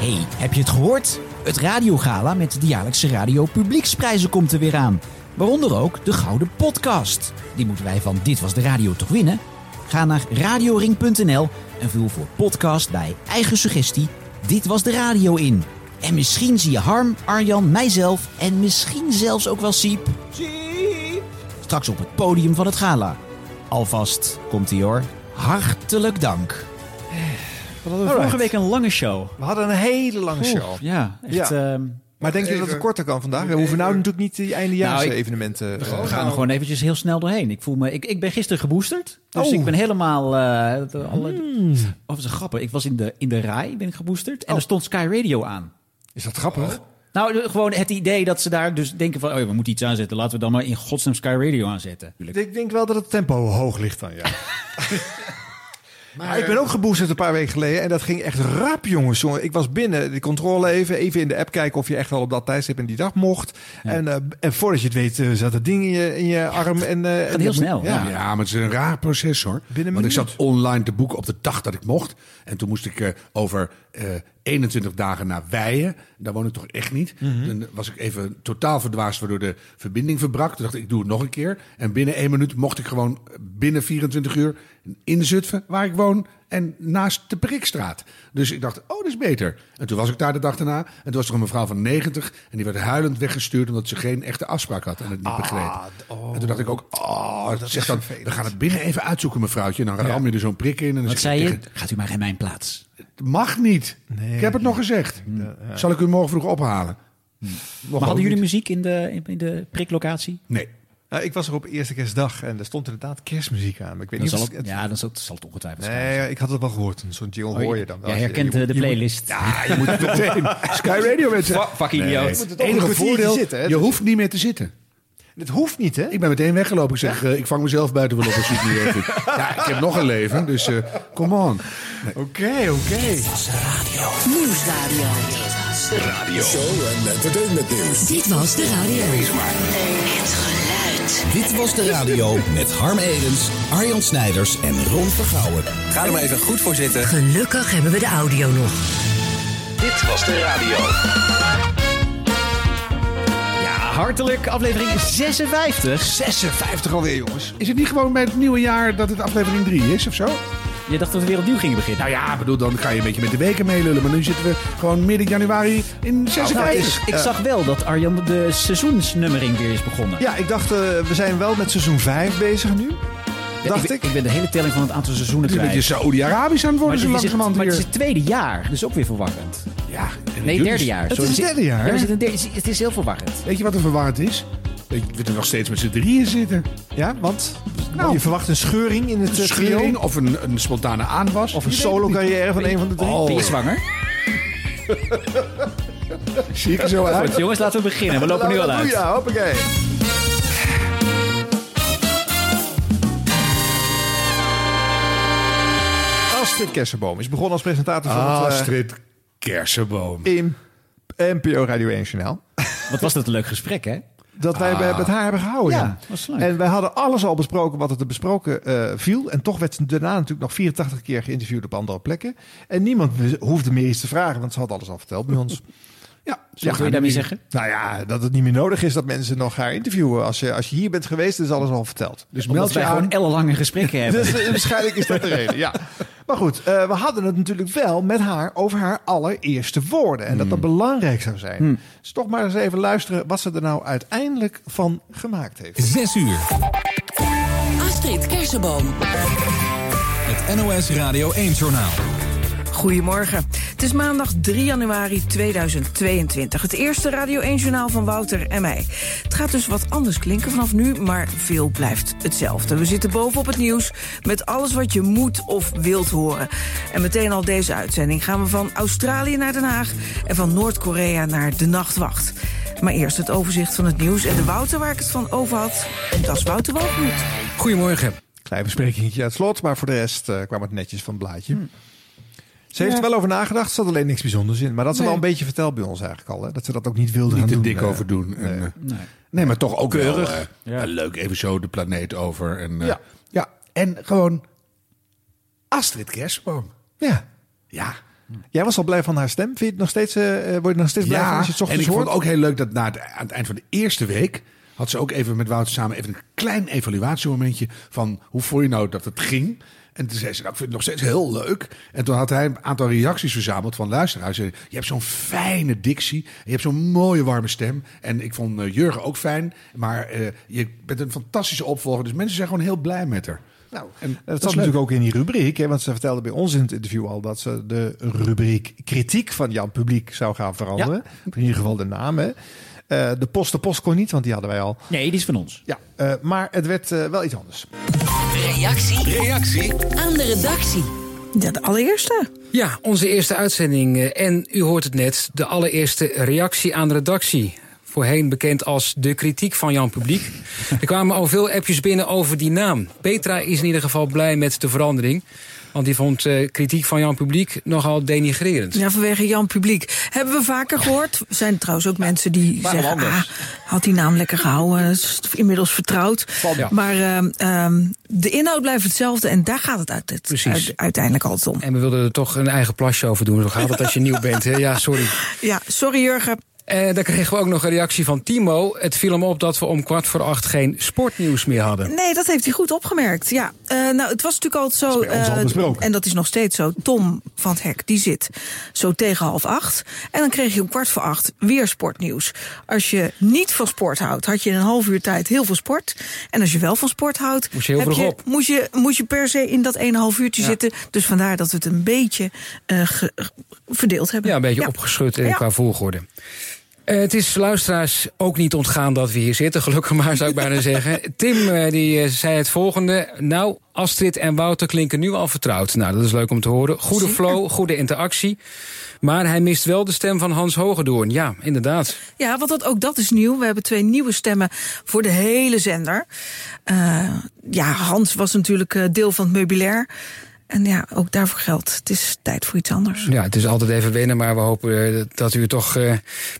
hey, heb je het gehoord? Het radiogala met de jaarlijkse Radio Publieksprijzen komt er weer aan. Waaronder ook de Gouden Podcast. Die moeten wij van Dit Was De Radio toch winnen? Ga naar radioring.nl en vul voor podcast bij eigen suggestie Dit Was De Radio in. En misschien zie je Harm, Arjan, mijzelf en misschien zelfs ook wel Siep. Straks op het podium van het gala. Alvast komt ie hoor. Hartelijk dank. We hadden vorige week een lange show. We hadden een hele lange show. Ja, echt. Ja. ehm, Maar denk je dat het korter kan vandaag? We hoeven nou natuurlijk niet die eindejaars Nou, we eh, gaan er gewoon eventjes heel snel doorheen. Ik, voel me, ik, ik ben gisteren geboosterd. Dus Oh. ik ben helemaal... eh, de- alle, Oh, dat is een grappig. Ik was in de, in de rij, ben ik geboosterd. En er stond Sky Radio aan. Is dat grappig? Nou, gewoon het idee dat ze daar dus denken van... Oh, we moeten iets aanzetten. Laten we dan maar in godsnaam Sky Radio aanzetten. Ik denk wel dat het tempo hoog ligt dan, ja. Maar ik ben ook geboosterd een paar weken geleden en dat ging echt rap, jongens. jongen. Ik was binnen, de controle even, even in de app kijken of je echt wel op dat tijdstip en die dag mocht. En, eh, en voordat je het weet, eh, zat het ding in je, in je arm. En, eh, Gaat en- heel snel. Ja. Ja. Maar het is een raar proces hoor. Want ik zat online te boeken op de dag dat ik mocht. En toen moest ik eh, over eh 21 dagen naar Weijen. Daar woon ik toch echt niet. Mhm. Dan was ik even totaal verdwaasd waardoor de verbinding verbrak. Toen dacht ik, ik doe het nog een keer. En binnen één minuut mocht ik gewoon binnen 24 uur in Zutphen, waar ik woon. En naast de Prikstraat. Dus ik dacht, oh, dat is beter. En toen was ik daar de dag daarna. En toen was er een mevrouw van 90. En die werd huilend weggestuurd omdat ze geen echte afspraak had. En het niet begreep. oh. en toen dacht ik ook, oh, dat zeg dan, we gaan het binnen even uitzoeken, mevrouwtje. En dan ram je er zo'n prik in. En dan Wat zei je? tegen- Gaat u maar in mijn plaats. Het mag niet. Nee, ik heb het nog gezegd. Zal ik u morgen vroeg ophalen? Maar ook hadden jullie niet. muziek in de, in de priklocatie? Nee. Nou, ik was er op eerste kerstdag en er stond inderdaad kerstmuziek aan. Maar ik weet Dan niet zal of het, ja, dan zal het, zal het ongetwijfeld zijn. Nee, ik had het wel gehoord. Zo'n jingle Oh, hoor je dan wel. Jij je- herkent je de moet- je moet- playlist. Ja, je moet het meteen. Sky Radio met Fuck- fucking idioot. Het enige voordeel, zitten, hè? je hoeft niet meer te zitten. Het hoeft niet, hè? Ik ben meteen weggelopen. Ik zeg, eh, ik vang mezelf buiten wel op als het niet. Ja, ik heb nog een leven, dus eh come on. Oké, oké. Nieuwsradio. Show en entertainment nieuws. Dit was de radio. Het Dit was de radio met Harm Edens, Arjan Snijders en Ron Vergouwen. Ga er maar even goed voor zitten. Gelukkig hebben we de audio nog. Dit was de radio. Ja, hartelijk aflevering 56. 56 alweer, jongens. Is het niet gewoon bij het nieuwe jaar dat het aflevering 3 is of zo? Je dacht dat we weer opnieuw gingen beginnen. Nou ja, bedoel, dan ga je een beetje met de weken meelullen. Maar nu zitten we gewoon midden januari in 56. ik zag wel dat Arjan de seizoensnummering weer is begonnen. Ja, ik dacht, eh, we zijn wel met seizoen 5 bezig nu. Dacht ik, ik. ik ben de hele telling van het aantal seizoenen is een kwijt. beetje Saoedi-Arabisch aan het worden, zo langzamerhand maar het is het tweede jaar, dus ook weer verwarrend. Ja, Nee, derde jaar. Het is het derde jaar, Ja, derde- het is- het is heel verwarrend. Weet je wat er verwarrend is? We er nog steeds met z'n drieën zitten. Ja, want Nou. je verwacht een scheuring in het Een eh, trio. scheuring of een, een spontane aanwas. Of een solo-carrière van een van de drie. Oh. Ben je zwanger? Zie ik er zo uit? Goed, jongens, laten we beginnen. We lopen nu al uit. Ja, hoppakee. Astrid Kersenboom is begonnen als presentator van het eh, Astrid Kersenboom. in NPO Radio 1 Journaal. Wat was dat een leuk gesprek, hè? Dat wij bij- met haar hebben gehouden. Ja, Ja, was leuk. En wij hadden alles al besproken wat er te besproken eh, viel. En toch werd ze daarna natuurlijk nog 84 keer geïnterviewd op andere plekken. En niemand hoefde meer iets te vragen, want ze had alles al verteld bij ons. Ja, Wat wil je daarmee zeggen? Nou ja, dat het niet meer nodig is dat mensen nog haar interviewen. Als je, als je hier bent geweest, is alles al verteld. Dus Omdat meld je wij aan. gewoon ellenlange gesprekken hebben. Dus eh, waarschijnlijk is dat de reden, ja. Maar goed, eh, we hadden het natuurlijk wel met haar over haar allereerste woorden. En dat dat belangrijk zou zijn. Dus toch maar eens even luisteren wat ze er nou uiteindelijk van gemaakt heeft. 6 uur. Astrid Kersenboom. Het NOS Radio 1 Journaal. Goedemorgen. Het is maandag 3 januari 2022. Het eerste Radio 1-journaal van Wouter en mij. Het gaat dus wat anders klinken vanaf nu, maar veel blijft hetzelfde. We zitten bovenop het nieuws met alles wat je moet of wilt horen. En meteen al deze uitzending gaan we van Australië naar Den Haag... en van Noord-Korea naar de Nachtwacht. Maar eerst het overzicht van het nieuws en de Wouter waar ik het van over had. En dat is Wouter Walgemoed. Goedemorgen. Klein besprekingetje uit slot, maar voor de rest eh, kwam het netjes van het blaadje. Ze heeft er wel over nagedacht, er zat alleen niks bijzonders in. Maar dat is Nee. wel een beetje verteld bij ons eigenlijk al. Hè? Dat ze dat ook niet wilde Niet gaan te dik over doen. En, nee. eh, Nee. nee, maar toch ook Keurig. wel, eh, Ja. leuk. Even zo de planeet over. En, eh, Ja. ja. En gewoon Astrid Kersenboom. Ja, Ja. Jij was al blij van haar stem. Vind je het nog steeds, eh, word je nog steeds blij van als je het en ochtends ik vond het ook heel leuk dat na het, aan het eind van de eerste week... had ze ook even met Wouter samen even een klein evaluatiemomentje... van hoe vond je nou dat het ging... En toen zei ze, nou, ik vind het nog steeds heel leuk. En toen had hij een aantal reacties verzameld van luisteraars. Je hebt zo'n fijne dictie. Je hebt zo'n mooie warme stem. En ik vond eh, Jurgen ook fijn. Maar eh, je bent een fantastische opvolger. Dus mensen zijn gewoon heel blij met haar. Nou, En dat dat zat natuurlijk ook in die rubriek. Hè, want ze vertelde bij ons in het interview al dat ze de rubriek kritiek van Jan Publiek zou gaan veranderen. In ieder geval de naam. Hè. Eh, de post de post kon niet, want die hadden wij al. Nee, die is van ons. Ja, eh, maar het werd eh, wel iets anders. Reactie Reactie. aan de redactie. Ja, de allereerste. Ja, onze eerste uitzending. En u hoort het net, de allereerste reactie aan de redactie. Voorheen bekend als de kritiek van Jan Publiek. Er kwamen al veel appjes binnen over die naam. Petra is in ieder geval blij met de verandering. Want die vond eh, kritiek van Jan Publiek nogal denigrerend. Ja, vanwege Jan Publiek. Hebben we vaker gehoord. Er zijn trouwens ook mensen die Waarom zeggen... anders? Ah, had die naam lekker gehouden. Is inmiddels vertrouwd. Ja. Maar ehm, ehm, de inhoud blijft hetzelfde. En daar gaat het, uit, het Precies. uit- uiteindelijk altijd om. En we wilden er toch een eigen plasje over doen. Zo gaat het als je nieuw bent. Hè? Ja, sorry. Ja, sorry Jurgen. Eh, dan kregen we ook nog een reactie van Timo. Het viel hem op dat we om kwart voor acht geen sportnieuws meer hadden. Nee, dat heeft hij goed opgemerkt. Ja, eh, nou, het was natuurlijk altijd zo. bij ons al eh, en dat is nog steeds zo. Tom van het Hek, die zit zo tegen half acht. En dan kreeg je om kwart voor acht weer sportnieuws. Als je niet van sport houdt, had je in een half uur tijd heel veel sport. En als je wel van sport houdt, Moest je heel je, op. moest, je, moest je per se in dat 1,5 uurtje zitten. Dus vandaar dat we het een beetje eh, ge- verdeeld hebben. Ja, een beetje opgeschud Ja. qua volgorde. Eh, het is luisteraars ook niet ontgaan dat we hier zitten. Gelukkig maar, zou ik bijna zeggen. Tim eh, die, eh, zei het volgende. Nou, Astrid en Wouter klinken nu al vertrouwd. Nou, dat is leuk om te horen. Goede Zeker. flow, goede interactie. Maar hij mist wel de stem van Hans Hogedoorn. Ja, inderdaad. Ja, want dat, ook dat is nieuw. We hebben twee nieuwe stemmen voor de hele zender. Ja, Hans was natuurlijk deel van het meubilair. En ja, ook daarvoor geldt. Het is tijd voor iets anders. Ja, het is altijd even wennen, maar we hopen eh, dat u het toch eh,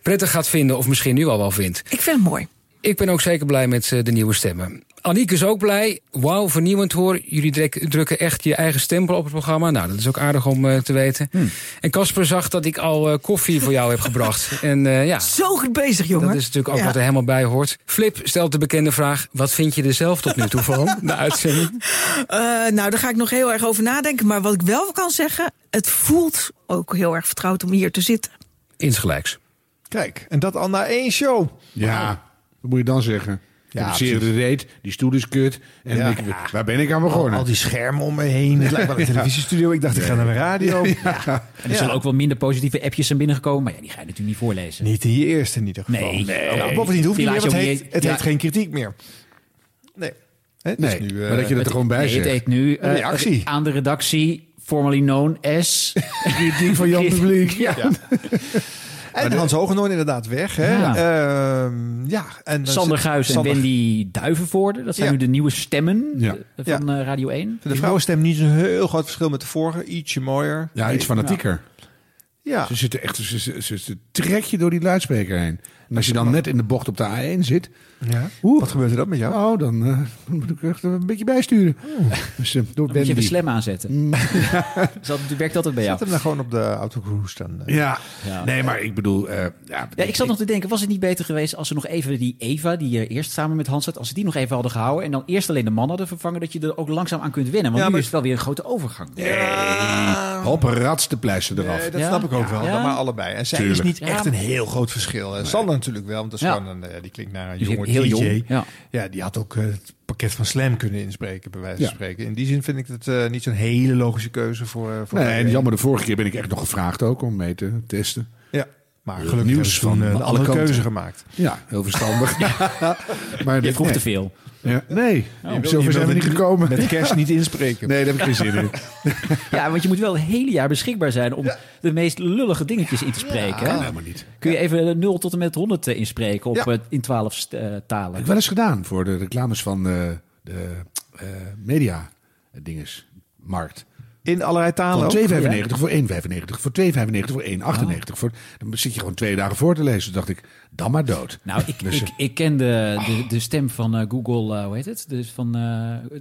prettig gaat vinden. Of misschien nu al wel vindt. Ik vind het mooi. Ik ben ook zeker blij met eh, de nieuwe stemmen. Aniek is ook blij. Wauw, vernieuwend hoor. Jullie drukken echt je eigen stempel op het programma. Nou, dat is ook aardig om eh, te weten. Hmm. En Casper zag dat ik al eh, koffie voor jou heb gebracht. En eh, ja, Zo goed bezig, jongen. dat is natuurlijk ook Ja. wat er helemaal bij hoort. Flip stelt de bekende vraag. Wat vind je er zelf tot nu toe van, de uitzending? Eh, nou, daar ga ik nog heel erg over nadenken. Maar wat ik wel kan zeggen, het voelt ook heel erg vertrouwd om hier te zitten. Insgelijks. Kijk, en dat al na één show. Ja, wat moet je dan zeggen? Ja, de reet, die stoel is kut. En Ja. ik, waar ben ik aan begonnen? al die schermen om me heen. Het lijkt wel een televisiestudio. Ik dacht, ik ga naar mijn radio. En er zullen ook wel minder positieve appjes zijn binnengekomen. Maar ja, die ga je natuurlijk niet voorlezen. Niet in je eerste in ieder geval. Nee. Nee. Nou, bovendien het hoeft Die niet meer, het, heet, het ja. heeft geen kritiek meer. Nee. Hè, dus Nee, nu, eh, maar dat je er gewoon bij Nee, zegt. het heet nu eh, Een reactie. aan de redactie, formerly known as... die van Jan Publiek. Ja. En Hans Hogenoorn inderdaad weg. Hè? Ja. Ehm, ja. En Sander Guis en Sander- Wendy Duivenvoorde. Dat zijn Ja. nu de nieuwe stemmen Ja. eh, van eh, Radio 1. De vrouwenstem niet zo'n heel groot verschil met de vorige. Ietsje mooier. Ja, iets fanatieker. Ja. Ze zitten echt, ze, ze, ze, ze trek je door die luidspreker heen. En als je dan net in de bocht op de A1 zit, ja. Oeh. Wat gebeurt er dan met jou? oh, dan eh, moet ik echt een beetje bijsturen. Dus, eh, door Dan moet je even slam aanzetten. Dus dat werkt altijd bij jou. Zet hem dan gewoon op de autocruise dan. eh. Ja. Ja. nee, maar ik bedoel... eh, ja, Ja, ik zat nog te denken, was het niet beter geweest als ze nog even die Eva, die eerst samen met Hans zat, als ze die nog even hadden gehouden en dan eerst alleen de man hadden vervangen, dat je er ook langzaam aan kunt wennen. Want Ja, nu maar- is het wel weer een grote overgang. Hop, rats de pleister eraf. Nee, dat Ja? snap ik ook wel, Ja. maar allebei. En zij Tuurlijk. is niet Ja, echt een heel groot verschil. Sander natuurlijk wel, want dat is Ja. gewoon een, eh, die klinkt naar een jonge heel DJ. jong, ja. Ja, die had ook eh, het pakket van Slam kunnen inspreken, bij wijze van Ja. spreken. In die zin vind ik het eh, niet zo'n hele logische keuze voor... eh, voor Nee, mij. en jammer, de vorige keer ben ik echt nog gevraagd ook om mee te testen. Ja, maar Eh, gelukkig nieuws van een alle andere kanten. keuze gemaakt. Ja, heel verstandig. maar Je vroeg nee. te veel. Ja, nee, Je wil- zover je zijn we niet gekomen. Met cash niet inspreken. Nee, daar heb ik geen zin in. Ja, want je moet wel het hele jaar beschikbaar zijn om de meest lullige dingetjes in te spreken. Kan hè? helemaal niet. Kun je even 0 tot en met 100 eh, inspreken op, Ja. eh, in 12 st- eh, Heb talen? ik wel eens gedaan voor de reclames van eh, de eh, media dinges, markt. In allerlei talen Van ook? 2,95 voor 1,95 voor 2,95 voor 1,98 voor. Dan zit je gewoon twee dagen voor te lezen. Toen dacht ik, dan maar dood. Nou, ik, Dus, ik, ik ken de, de, de stem van eh, Google, eh, hoe heet het? Dus van eh,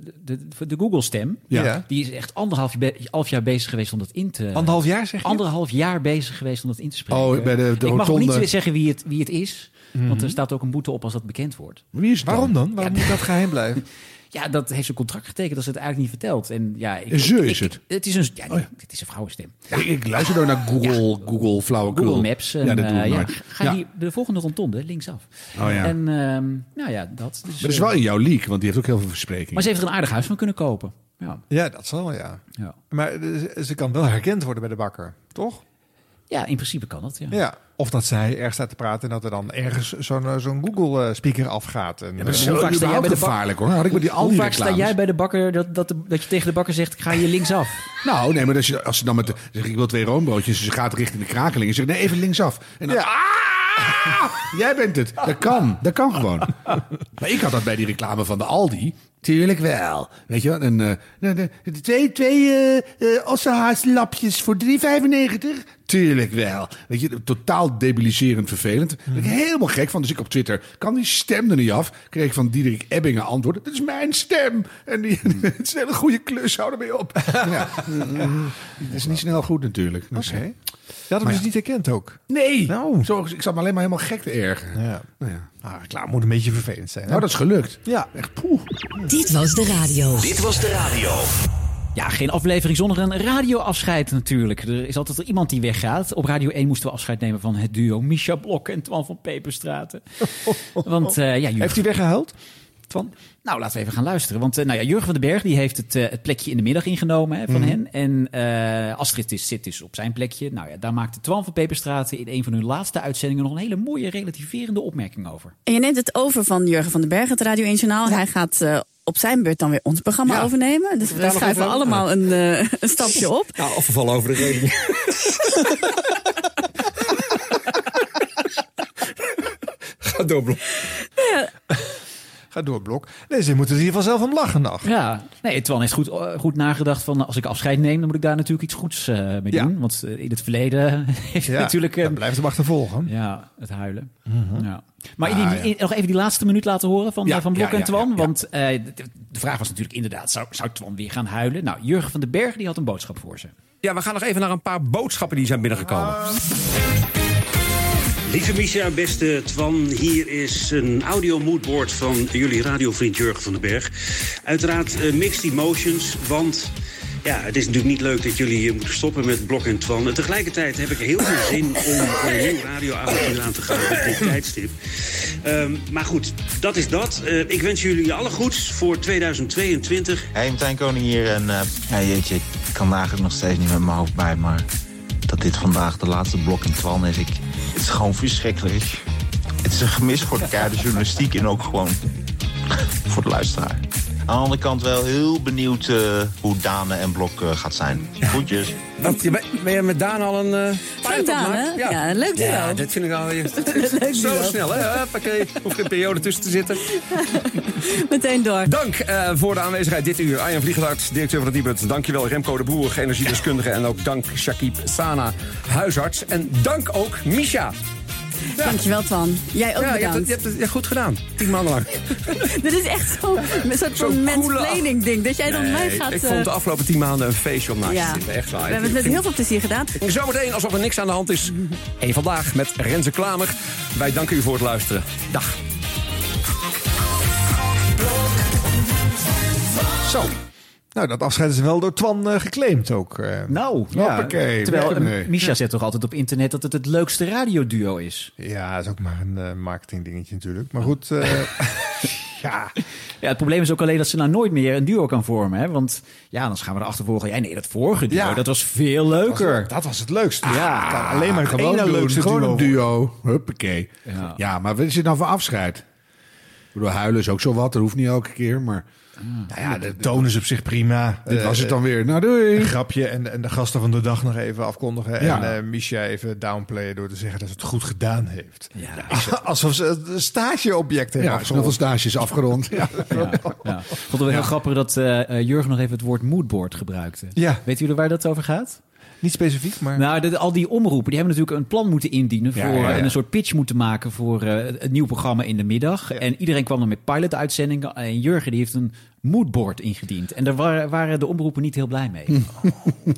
de, Google-stem. Ja. Ja. Die is echt anderhalf, half jaar bezig geweest om dat in te... Anderhalf jaar zeg je? Anderhalf jaar bezig geweest om dat in te spreken. Oh, bij de- de ik mag rotonde. niet zeggen wie het, wie het is. Want er staat ook een boete op als dat bekend wordt. Wie is dan? Waarom dan? Waarom moet dat geheim blijven? Ja, dat heeft ze een contract getekend dat ze het eigenlijk niet vertelt. En ja, ik, Een ze ik- is ik- het? Het is een, ja, Oh ja. het is een vrouwenstem. Ja, ik, ik luister door naar Google, Google flauwekul. Google Maps. En, ja, dat doe ik eh, ja, ga Ja. hier de volgende rotonde linksaf. Oh ja. En ehm, nou ja, dat. Dus, Maar dat is eh, wel in jouw leak, want die heeft ook heel veel versprekingen. maar ze heeft er een aardig huis van kunnen kopen. Ja, Ja, dat zal ja. ja. Maar ze kan wel herkend worden bij de bakker, toch? Ja in principe kan dat. Ja. Ja. Of dat zij ergens staat te praten en dat er dan ergens zo'n eh, zo'n Google-speaker afgaat. En, Ja, dat is eh, zo hoe vaak sta jij bij de gevaarlijk hoor. Had ik met die al Hoe die vaak sta jij bij de bakker dat, dat, de- dat je tegen de bakker zegt: ik ga hier linksaf? Nou, nee, maar als, je, als ze dan met de, zeg ik wil twee roombroodjes, dus ze gaat richting de krakeling en zegt nee, even linksaf. En dan, ah, jij bent het. Dat kan, dat kan gewoon. Maar ik had dat bij die reclame van de Aldi. Tuurlijk wel. Weet je wel? En, eh, de twee twee eh eh, ossenhaaslapjes voor 3,95? Tuurlijk wel. Weet je, totaal debiliserend vervelend. Daar ben ik helemaal gek van. Dus ik op Twitter, kan die stem er niet af? Kreeg ik van Diederik Ebbingen antwoord. Dat is mijn stem. En die, het is een hele goede klus, hou ermee op. Ja. Het is niet snel goed natuurlijk. Dus, Oké. Je had hem dus niet herkend ook. Nee, Nou. Zo, ik zat me alleen maar helemaal gek te ergeren. Ja. Nou, ja. Ah, reclame moet een beetje vervelend zijn. hè? nou, dat is gelukt. Ja. Echt poeh. Dit was de radio. Dit was de radio. Ja, geen aflevering zonder een radioafscheid natuurlijk. Er is altijd iemand die weggaat. Op Radio 1 moesten we afscheid nemen van het duo Misha Blok en Twan van Peperstraten. Want eh, ja, Jurgen- Heeft hij weggehuild? Twan? Nou, laten we even gaan luisteren. Want eh, nou ja, Jurgen van den Berg die heeft het, eh, het plekje in de middag ingenomen hè, van hen. En eh, Astrid is, zit dus op zijn plekje. Nou ja, daar maakte Twan van Peperstraten in een van hun laatste uitzendingen nog een hele mooie relativerende opmerking over. En je neemt het over van Jurgen van den Berg, het Radio 1 Journaal. Hij gaat eh, op zijn beurt dan weer ons programma Ja. overnemen. Dus we schuiven even- allemaal een, eh, een stapje op. Nou, of we vallen over de reling. Ga door, Blok. Ga door, Blok. Nee, ze moeten er hier vanzelf om lachen nog. Ja, nee, Twan heeft goed, eh, goed nagedacht van als ik afscheid neem, dan moet ik daar natuurlijk iets goeds eh, mee Ja. doen. Want eh, in het verleden heeft Ja, natuurlijk... eh, dan blijft hem achtervolgen. Ja, het huilen. ja. Maar Ah, in- nog even die laatste minuut laten horen van, Ja, van Blok ja, en Twan. ja, ja. Want eh, de, de vraag was natuurlijk inderdaad, zou, zou Twan weer gaan huilen? Nou, Jurgen van den Berg die had een boodschap voor ze. Ja, we gaan nog even naar een paar boodschappen die zijn binnengekomen. Lieve Misha, beste Twan, hier is een audio moodboard van jullie radiovriend Jurgen van den Berg. Uiteraard eh, mixed emotions, want ja, het is natuurlijk niet leuk dat jullie hier moeten stoppen met Blok en Twan. En tegelijkertijd heb ik heel veel zin om een nieuw radioavontuur aan te gaan op dit tijdstip. Ehm, maar goed, dat is dat. Eh, ik wens jullie alle goeds voor 2022. Hey, Martijn Koning hier. En eh, ja, jeetje, ik kan eigenlijk nog steeds niet met mijn hoofd bij. Maar dat dit vandaag de laatste blok in Twan is, ik, het is gewoon verschrikkelijk. Het is een gemis voor de keiharde journalistiek en ook gewoon voor de luisteraar. Aan de andere kant wel heel benieuwd eh, hoe Dane en Blok eh, gaat zijn. Je ben, ben je met Daan al een uh, Frank Daan, hè? Ja, leuk duo. Ja, dit vind ik al Leuk zo duo. snel, hè? Hoppakee, hoef geen periode tussen te zitten. Meteen door. Dank eh, voor de aanwezigheid dit uur. Arjan Vliegenhart, directeur van het Nibud. Dankjewel Remco de Boer, energiedeskundige. En ook dank Shakib Sana, huisarts. En dank ook Misha. Dankjewel, Twan. Jij ook Ja, je hebt, het, bedankt. je hebt het ja, goed gedaan. Tien maanden lang. Dit is echt zo'n soort coole mansplaining ding. Dat jij dan Nee, mij gaat... ik eh, vond de afgelopen tien maanden een feestje om naast ja. te zitten. Echt waar. We hebben het met heel veel plezier gedaan. Zometeen, alsof er niks aan de hand is. Eén vandaag met Renze Klamer. Wij danken u voor het luisteren. Dag. Zo. Nou, dat afscheid is wel door Twan eh, geclaimd ook. eh. Nou, ja. Hoppakee. Terwijl Nee. Misha zegt toch altijd op internet dat het het leukste radioduo is. Ja, dat is ook maar een marketing dingetje natuurlijk. Maar goed, ja. Ja, het probleem is ook alleen dat ze nou nooit meer een duo kan vormen. Hè? Want ja, dan gaan we erachter volgen. Ja, nee, dat vorige duo, Ja. dat was veel leuker. Dat was het leukste. Ja. kan alleen maar het ene doen, leukste gewoon duo. een duo. Huppakee. Ja. Ja. maar wat is het nou voor afscheid? Ik bedoel, huilen is ook zo wat. Dat hoeft niet elke keer. Maar Nou ja, de toon is op zich prima. Dit Eh, was het dan weer. Nou, doei. Een grapje en, en de gasten van de dag nog even afkondigen. Ja. En eh Misha even downplayen door te zeggen dat ze het goed gedaan heeft. Alsof ze het stageobject heeft Ja, stage is afgerond. Ja. Ja, ja. Ik vond het wel heel grappig dat eh, eh, Jurgen nog even het woord moodboard gebruikte. Ja. Weet jullie waar dat over gaat? Niet specifiek, maar... Nou, de- al die omroepen die hebben natuurlijk een plan moeten indienen voor, Ja, ja, ja. en een soort pitch moeten maken voor eh, het nieuw programma in de middag. En iedereen kwam dan met pilot-uitzendingen. En Jurgen die heeft een moodboard ingediend. En daar waren, waren de omroepen niet heel blij mee.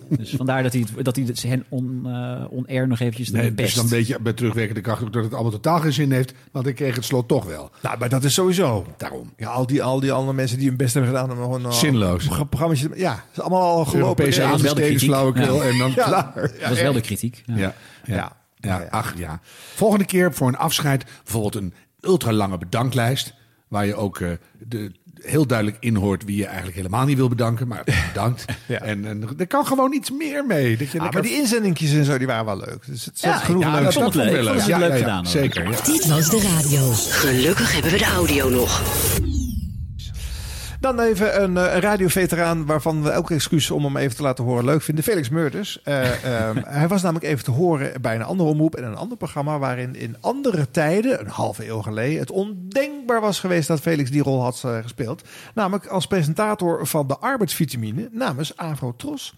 dus vandaar dat hij, het- dat hij het hen on, eh, on-air nog eventjes de Nee, best. dus dan weet je bij terugwerkende kracht ook dat het allemaal totaal geen zin heeft. Want ik kreeg het slot toch wel. Nou, maar dat is sowieso. Daarom. Ja, al die, al die andere mensen die hun best hebben gedaan om gewoon... een Zinloos. programma's... Ja, het is allemaal al gelopen. Europese Ja, flauwekul en dan Ja. klaar. dat was wel de kritiek. Ja. Ja. Ja. Ja. Ja. ach ja. Volgende keer voor een afscheid bijvoorbeeld een ultralange bedanklijst. Waar je ook eh, de, heel duidelijk inhoort wie je eigenlijk helemaal niet wil bedanken. Maar bedankt. Ja. En, en er kan gewoon iets meer mee. Dat je Ah, lekker- maar die inzendingjes en zo, die waren wel leuk. Dus het zat Ja, genoeg ja, leuks. dat vond leuk. Ja, leuk gedaan. Zeker. Ja. Dit was de radio. Gelukkig hebben we de audio nog. Dan even een eh, radioveteraan waarvan we elke excuus om hem even te laten horen leuk vinden. Felix Meurders. Eh, ehm, hij was namelijk even te horen bij een andere omroep en een ander programma waarin in andere tijden, een halve eeuw geleden, het ondenkbaar was geweest dat Felix die rol had eh, gespeeld. Namelijk als presentator van de arbeidsvitamine namens Avro Tros.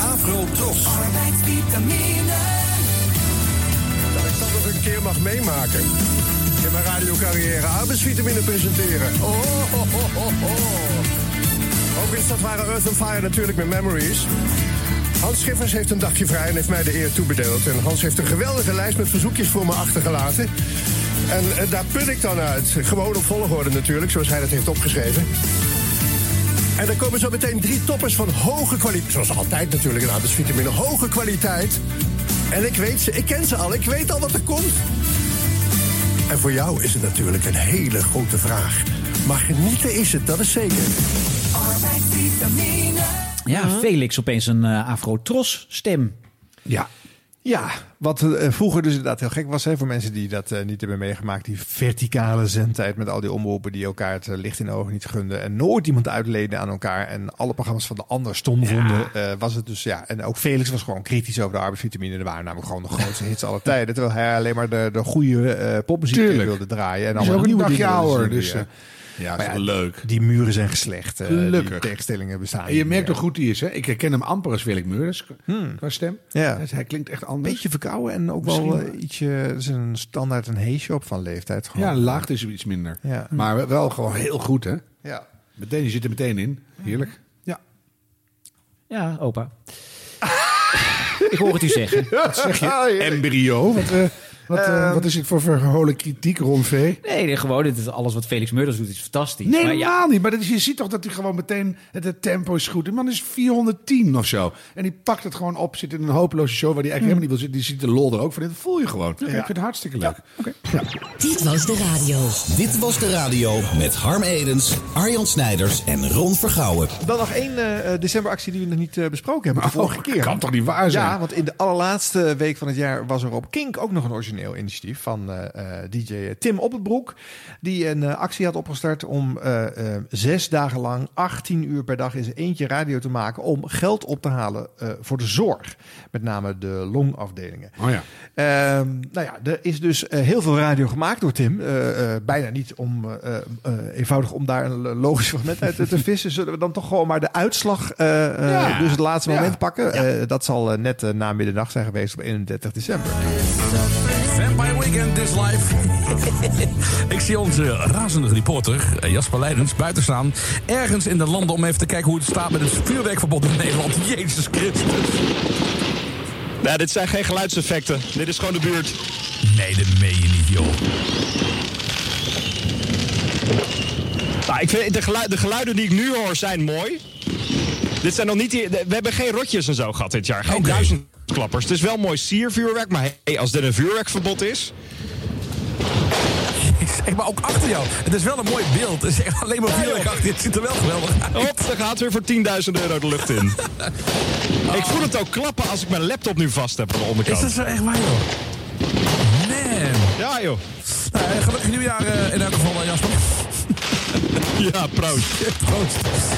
Afro Tros. Dat ik dat nog een keer mag meemaken. In mijn radiocarrière arbeidsvitamine presenteren. Oh, ho, ho, ho, ho. Ook is dat waren Earth and Fire natuurlijk met Memories. Hans Schiffers heeft een dagje vrij en heeft mij de eer toebedeeld. En Hans heeft een geweldige lijst met verzoekjes voor me achtergelaten. En eh, daar put ik dan uit. Gewoon op volgorde natuurlijk, zoals hij dat heeft opgeschreven. En er komen zo meteen drie toppers van hoge kwaliteit. Zoals altijd natuurlijk een arbeidsvitamine. Hoge kwaliteit. En ik weet ze, ik ken ze al. Ik weet al wat er komt. En voor jou is het natuurlijk een hele grote vraag. Maar genieten is het, dat is zeker. Ja, Felix opeens een eh, Afro-Tros stem. Ja. Ja, wat eh, vroeger dus inderdaad heel gek was hè, voor mensen die dat eh, niet hebben meegemaakt. Die verticale zendtijd met al die omroepen die elkaar het eh, licht in de ogen niet gunden. En nooit iemand uitleden aan elkaar. En alle programma's van de ander stom vonden. was het dus ja. En ook Felix was gewoon kritisch over de arbeidsvitamine. Er waren namelijk gewoon de grootste hits aller tijden. Terwijl hij alleen maar de, de goede popmuziek wilde draaien. En allemaal nieuwe dingen ouder, dus. Eh, ja, Maar leuk. Die muren zijn geslecht. eh, Gelukkig. Die tegenstellingen bestaan En je merkt hoe goed hij is. Hè? Ik herken hem amper als Felix Meurders qua stem. Ja. Dus hij klinkt echt anders. Beetje verkouden en ook wel eh, ietsje. Er is een standaard een heesje op van leeftijd. Gewoon. Ja, laagte is iets minder. Ja. Maar wel gewoon heel goed, hè? Ja. Meteen, je zit er meteen in. Heerlijk. Ja. Ja, opa. ik hoor het u zeggen. Wat zeg je? Embryo? Wat, eh, wat, eh, Ehm. wat is het voor verholen kritiek, Ron V? Nee, nee, gewoon dit is alles wat Felix Meurders doet is fantastisch. Nee, Maar ja, helemaal niet. Maar dat is, je ziet toch dat hij gewoon meteen... Het, het tempo is goed. Die man is 410 of zo. En die pakt het gewoon op. Zit in een hopeloze show waar hij eigenlijk helemaal niet wil zitten. Die ziet de lol er ook van. Dat voel je gewoon. Ik vind het hartstikke leuk. Dit was de radio. Dit was de radio met Harm Edens, Arjan Snijders en Ron Vergouwen. Dan nog één eh, decemberactie die we nog niet eh, besproken hebben. De Oh, vorige keer. kan toch niet waar zijn? Ja, want in de allerlaatste week van het jaar was er op Kink ook nog een origineel initiatief van eh, eh, DJ Tim Op het Broek. Die een eh, actie had opgestart om eh, eh, zes dagen lang 18 uur per dag in zijn eentje radio te maken. Om geld op te halen eh, voor de zorg. Met name de longafdelingen. Oh ja. Ehm, nou ja, er is dus heel veel radio gemaakt door Tim. Eh, eh, bijna niet om, eh, eh, eenvoudig om daar een logisch fragment uit te- vissen. Zullen we dan toch gewoon maar de uitslag, eh, eh, Ja. dus het laatste Ja. moment pakken? Eh, dat zal net na middernacht zijn geweest op 31 december. Weekend is live. Ik zie onze razende reporter eh, Jasper Leidens buiten staan. Ergens in de landen om even te kijken hoe het staat met het vuurwerkverbod in Nederland. Jezus Christus. Nee, dit zijn geen geluidseffecten. Dit is gewoon de buurt. Nee, dat meen je niet, joh. Nou, ik vind de, gelu- de geluiden die ik nu hoor zijn mooi. Dit zijn nog niet die, we hebben geen rotjes en zo gehad dit jaar. Geen duizendklappers. Het is wel mooi siervuurwerk, maar hey, als dit een vuurwerkverbod is... Zeg maar ook achter jou. Het is wel een mooi beeld. Het is echt alleen maar vuurwerk achter je. Het ziet er wel geweldig uit. Hop, daar gaat weer voor 10.000 euro de lucht in. Ik voel het ook klappen als ik mijn laptop nu vast heb aan de onderkant. Is dat zo echt waar, joh? Man. Ja, joh. Eh, gelukkig nieuwjaar eh, in elk geval, eh, Jasper. ja, proost. proost.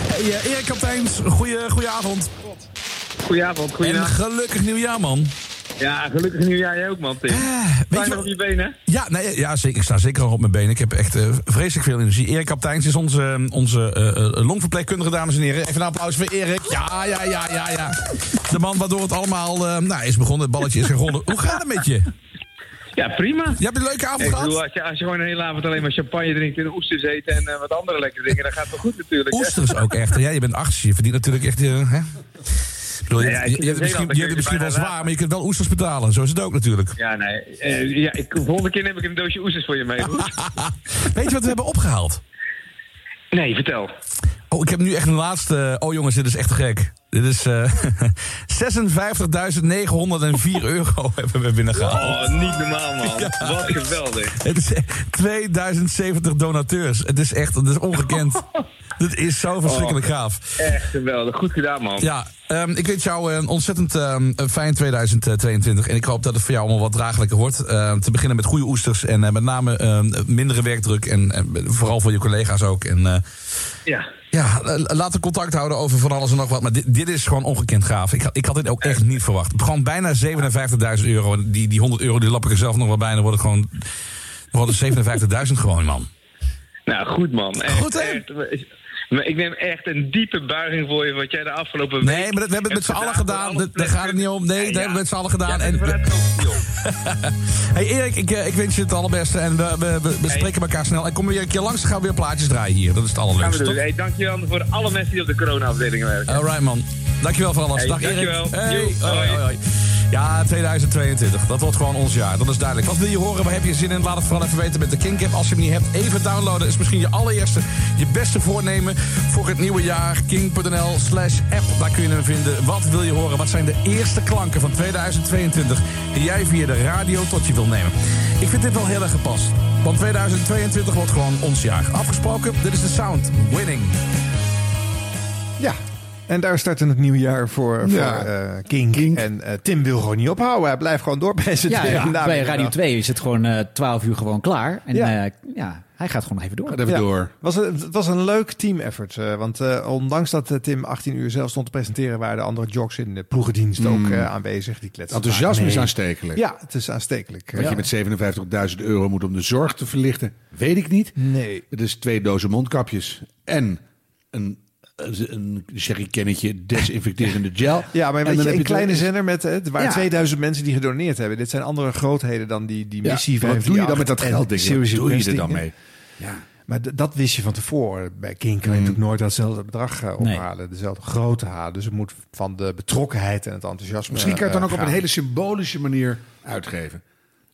Hey, Erik Kapteins, goeie, goeie avond. Goedenavond, En goedenavond. gelukkig nieuwjaar, man. Ja, gelukkig nieuwjaar jij ook, man, Tim. Sta je nog op je benen? Ja, nee, ja zeker, ik sta zeker nog op mijn benen. Ik heb echt eh, vreselijk veel energie. Erik Kapteins is onze, onze eh, eh, longverpleegkundige, dames en heren. Even een applaus voor Erik. Ja, ja, ja, ja, ja. De man waardoor het allemaal eh, nou, is begonnen. Het balletje is gerold. Hoe gaat het met je? Ja, prima. Je hebt een leuke avond gehad? bedoel, als je, als je gewoon een hele avond alleen maar champagne drinkt en oesters eet en eh, wat andere lekkere dingen, dan gaat het wel goed natuurlijk. hè? Oesters ook echt. Ja, je bent achtste. Je verdient natuurlijk echt... eh, hè? Bedoel, je, Ja, ja, je, hebt het misschien, je hebt het misschien wel zwaar, maar je kunt wel oesters betalen. Zo is het ook natuurlijk. Ja, nee. eh, ja, ik, de volgende keer neem ik een doosje oesters voor je mee. Weet je wat we hebben opgehaald? Nee, vertel. Oh, ik heb nu echt een laatste... Oh jongens, dit is echt te gek. Dit is eh 56.904 euro hebben we binnengehaald. Oh, niet normaal, man. Wat geweldig. Het is 2070 donateurs. Het is echt, het is ongekend. Dit is zo verschrikkelijk Oh, gaaf. Echt geweldig. Goed gedaan, man. Ja, ehm, ik wens jou een ontzettend ehm, fijn 2022. En ik hoop dat het voor jou allemaal wat draaglijker wordt. Ehm, te beginnen met goede oesters en eh, met name mindere werkdruk. En, en vooral voor je collega's ook. En eh, Ja. ja, eh, laten contact houden over van alles en nog wat. Maar dit, dit is gewoon ongekend gaaf. Ik, had- ik had dit ook echt niet verwacht. Gewoon bijna 57.000 euro. En Die, die 100 euro die lap ik er zelf nog wel bij. Dan wordt het gewoon, wordt het 57.000 gewoon, man. Nou, goed, man. Echt, Goed, hè? echt. Maar ik neem echt een diepe buiging voor je wat jij de afgelopen week... Nee, maar dat, we hebben het met z'n allen gedaan. Daar gaat het niet om. Nee, dat hebben we met z'n allen gedaan. En, hey Erik, ik, eh, ik wens je het allerbeste. En we, we, we, we spreken elkaar snel. En kom weer een keer langs, dan gaan we weer plaatjes draaien hier. Dat is het allerleukste, doen. toch? Hey, dankjewel voor alle mensen die op de corona-afdeling werken. Alright, man. Dankjewel voor alles. Hey, Dag Erik. dankjewel. Hey. Hoi, hoi. Ja, 2022. Dat wordt gewoon ons jaar. Dat is duidelijk. Wat wil je horen? Waar heb je zin in? Laat het vooral even weten met de Kink app. Als je hem niet hebt, even downloaden. Is misschien je allereerste, je beste voornemen voor het nieuwe jaar. King.nl slash app. Daar kun je hem vinden. Wat wil je horen? Wat zijn de eerste klanken van 2022 die jij via de radio tot je wil nemen? Ik vind dit wel heel erg gepast. Want 2022 wordt gewoon ons jaar. Afgesproken, dit is de sound. Winning. Ja. En daar starten het nieuwe jaar voor, Ja. voor eh, King. En eh, Tim wil gewoon niet ophouden. Hij blijft gewoon doorpresenteren. Ja, bij. Radio 2 is het gewoon eh 12 uur gewoon klaar. En Ja. ja, ja hij gaat gewoon even door. Ja. Was een, het was een leuk team effort. eh, want eh, ondanks dat eh, Tim 18 uur zelf stond te presenteren... waren de andere jocks in de ploegendienst ook Mm. eh, aanwezig. Die kletsen Enthousiasme is aanstekelijk. Ja, het is aanstekelijk. Wat Ja. je met 57.000 euro moet om de zorg te verlichten, weet ik niet. Nee. Het is twee dozen mondkapjes en een, een jerrycannetje desinfecterende gel. Ja, maar En je, een je kleine zender met... Het Ja. 2000 mensen die gedoneerd hebben. Dit zijn andere grootheden dan die, die Ja, missie wat doe je dan met dat geld, denk? Series Wat doe je er dan dingen. mee? Ja. Maar dat wist je van tevoren. Bij King kan je natuurlijk nooit datzelfde bedrag eh, Nee. ophalen. Dezelfde grootte halen. Dus het moet van de betrokkenheid en het enthousiasme Misschien kan je het dan eh, ook op een hele symbolische manier uitgeven.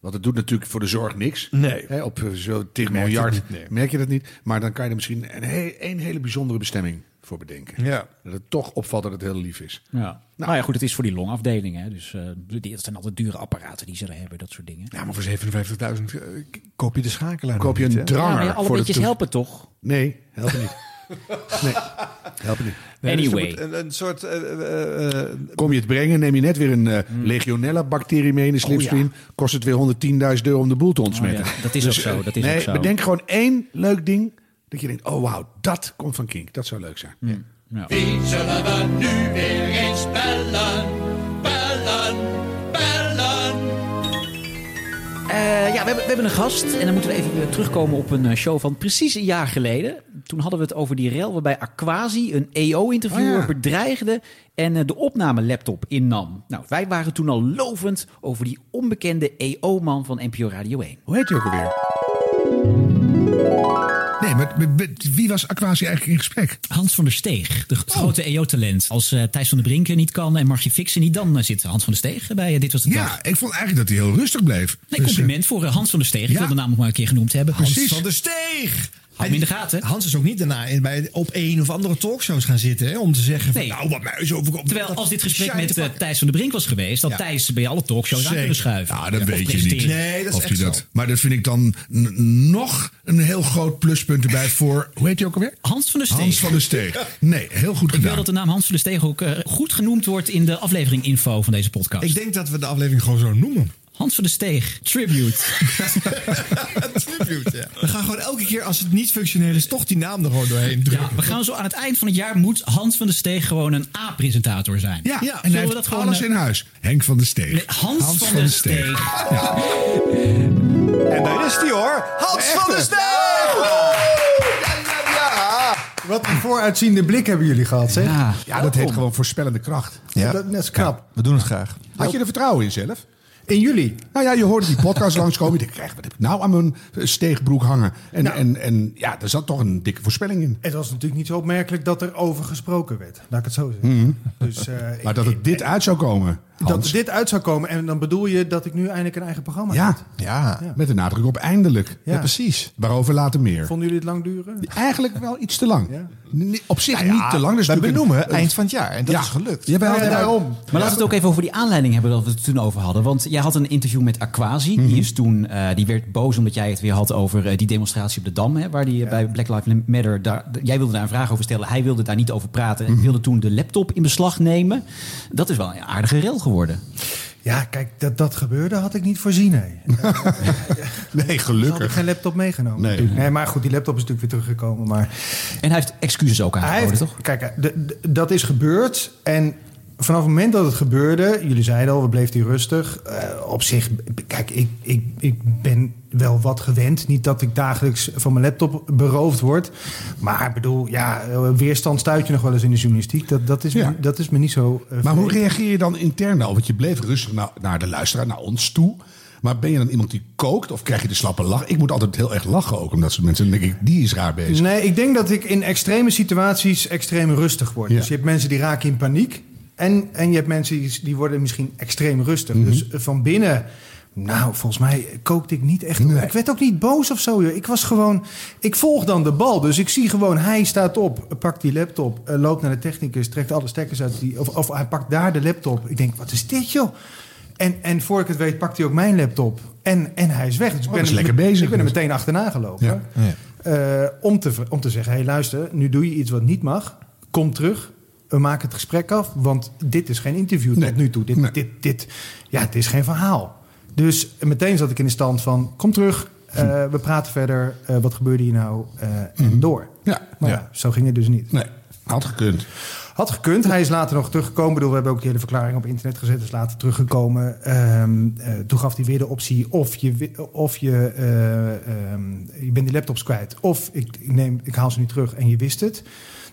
Want het doet natuurlijk voor de zorg niks. Nee. Hè, op eh, zo 10 Merk je miljard merk je dat niet. Maar dan kan je er misschien een, he- een hele bijzondere bestemming voor bedenken. Ja. Dat het toch opvalt dat het heel lief is. Ja. Nou, ja, goed, het is voor die longafdeling. Hè. Dus eh die, dat zijn altijd dure apparaten die ze er hebben, dat soort dingen. Ja, maar voor 57.000 eh, koop je de schakelaar Koop je een niet, dranger Ja, maar alle beetjes helpen toch? Nee, helpen niet. nee, helpen niet. Nee, dus Anyway. een, een soort... eh, Kom je het brengen, neem je net weer een eh, legionella-bacterie mee in de slipstream. Kost het weer 110.000 euro om de boel te ontsmetten. Oh ja, dat is ook zo, dat is nee, ook zo. Bedenk gewoon één leuk ding. Dat je denkt, oh wauw, dat komt van Kink. Dat zou leuk zijn. Wie zullen we nu weer eens bellen? Bellen, bellen. Eh, ja, we hebben, we hebben een gast. En dan moeten we even weer terugkomen op een eh, show van precies een jaar geleden. Toen hadden we het over die rel waarbij Aquasi een EO-interviewer Oh ja. bedreigde en eh, de opnamelaptop innam. Nou, wij waren toen al lovend over die onbekende EO-man van NPO Radio 1. Hoe heet hij ook alweer? Nee, maar met- wie was Aquasi eigenlijk in gesprek? Hans van der Steeg, de het grote EO-talent. Als eh, Thijs van der Brinken niet kan en Margie Fixen niet, dan eh, zit Hans van der Steeg bij eh, Dit Was de Dag. Ja, ik vond eigenlijk dat hij heel rustig bleef. Nee, Dus, compliment voor Hans van der Steeg. Ik ja. wil de naam nog maar een keer genoemd hebben. Hans van der Steeg! Hem in de gaten. Hans is ook niet daarna in- bij, op één of andere talkshows gaan zitten hè, om te zeggen: van, Nee. Nou, wat mij is overkomt. Terwijl als dit gesprek met eh. Thijs van der Brink was geweest, had Ja. Thijs bij alle talkshows aan Zeker. kunnen schuiven. Ja, dat weet je niet. Nee, dat is of echt hij dat. zo. Maar dat vind ik dan nog een heel groot pluspunt erbij voor. Hoe heet je ook alweer? Hans van der Steeg. Hans van der Steeg. Nee, heel goed Ik wil gedaan. dat de naam Hans van der Steeg ook eh, goed genoemd wordt in de aflevering info van deze podcast. Ik denk dat we de aflevering gewoon zo noemen. Hans van de Steeg, tribute. Tribute, ja. We gaan gewoon elke keer als het niet functioneel is, toch die naam er gewoon doorheen Ja, drukken. we gaan zo aan het eind van het jaar moet Hans van de Steeg gewoon een A-presentator zijn. Ja, Zullen en hij we dat gewoon, alles eh, in huis. Henk van der Steeg. Nee, Hans, van, de Steeg. En daar is die hoor. Hans van der Steeg! Ja, ja, ja. Wat een vooruitziende blik hebben jullie gehad, zeg. Ja, Ja, dat heet gewoon voorspellende kracht. Ja. Dat, dat is knap. We doen het graag. Had je er vertrouwen in zelf? In jullie? Nou ja, je hoorde die podcast langskomen. Denkt, krijg, wat heb ik nou aan mijn eh, steegbroek hangen? En, Nou. en, en ja, er zat toch een dikke voorspelling in. Het was natuurlijk niet zo opmerkelijk dat er over gesproken werd. Laat ik het zo zeggen. Mhm. Dus, eh, Maar dat het dit uit zou komen, Hans. er dit uit zou komen. En dan bedoel je dat ik nu eindelijk een eigen programma Ja, heb. Ja, met de nadruk op eindelijk. Ja. precies. Waarover later meer. Vonden jullie het lang duren? Eigenlijk wel iets te lang. Ja. Op zich Nou ja, niet te lang. Dus een- benoemen eind van het jaar. En dat Ja. is gelukt. Ja, daarom. Maar laten we het ook even over die aanleiding hebben dat we het toen over hadden. Want jij had een interview met Aquasi. Die, is toen, eh, die werd boos omdat jij het weer had over eh, die demonstratie op de Dam. Hè, waar die eh, bij Black Lives Matter... Daar, jij wilde daar een vraag over stellen. Hij wilde daar niet over praten. Hij wilde toen de laptop in beslag nemen. Dat is wel een aardige rel geworden. Ja, kijk, dat dat gebeurde had ik niet voorzien. Nee. Nee, had ik gelukkig. geen laptop meegenomen. Nee. nee, maar goed, die laptop is natuurlijk weer teruggekomen. Maar En hij heeft excuses ook aangeboden, toch? kijk, de- de- dat is gebeurd. En vanaf het moment dat het gebeurde, jullie zeiden al, we bleven hij rustig. Eh, op zich, kijk, ik, ik, ik ben wel wat gewend. Niet dat ik dagelijks van mijn laptop beroofd word. Maar ik bedoel, ja, weerstand stuit je nog wel eens in de journalistiek. Dat, dat, is, Ja. me, dat is me niet zo. eh, Maar hoe reageer je dan intern nou? Want je bleef rustig naar, naar de luisteraar, naar ons toe. Maar ben je dan iemand die kookt of krijg je de slappe lach? Ik moet altijd heel erg lachen ook, omdat soort mensen denk ik, die is raar bezig. Nee, ik denk dat ik in extreme situaties extreem rustig word. Ja. Dus je hebt mensen die raken in paniek. En, en je hebt mensen die, die worden misschien extreem rustig. Mhm. Dus eh, van binnen... Nou, volgens mij kookte ik niet echt. Nee. Ik werd ook niet boos of zo. Joh. Ik was gewoon. Ik volg dan de bal. Dus ik zie gewoon, hij staat op, pakt die laptop, eh, loopt naar de technicus, trekt alle stekkers uit. Die, of, of hij pakt daar de laptop. Ik denk, wat is dit, joh? En, en voor ik het weet, pakt hij ook mijn laptop. En, en hij is weg. Dus ik Oh, ben er- lekker bezig Ik ben er dus. meteen achterna gelopen. Ja. Eh, om, te, om te zeggen, hé hey, luister, nu doe je iets wat niet mag. Kom terug. We maken het gesprek af, want dit is geen interview Nee. tot nu toe. Dit, Nee. dit, dit, ja, het is geen verhaal. Dus meteen zat ik in de stand van, kom terug. eh, we praten verder. eh, wat gebeurde hier nou? eh, En door. Ja, Maar ja. zo ging het dus niet. Nee, had gekund. Had gekund. Hij is later nog teruggekomen. Ik bedoel, we hebben ook die hele verklaring op internet gezet. Is later teruggekomen. Ehm, eh, toen gaf hij weer de optie of je, of je, eh, ehm, je bent die laptops kwijt. Of ik, ik, neem, ik haal ze nu terug en je wist het.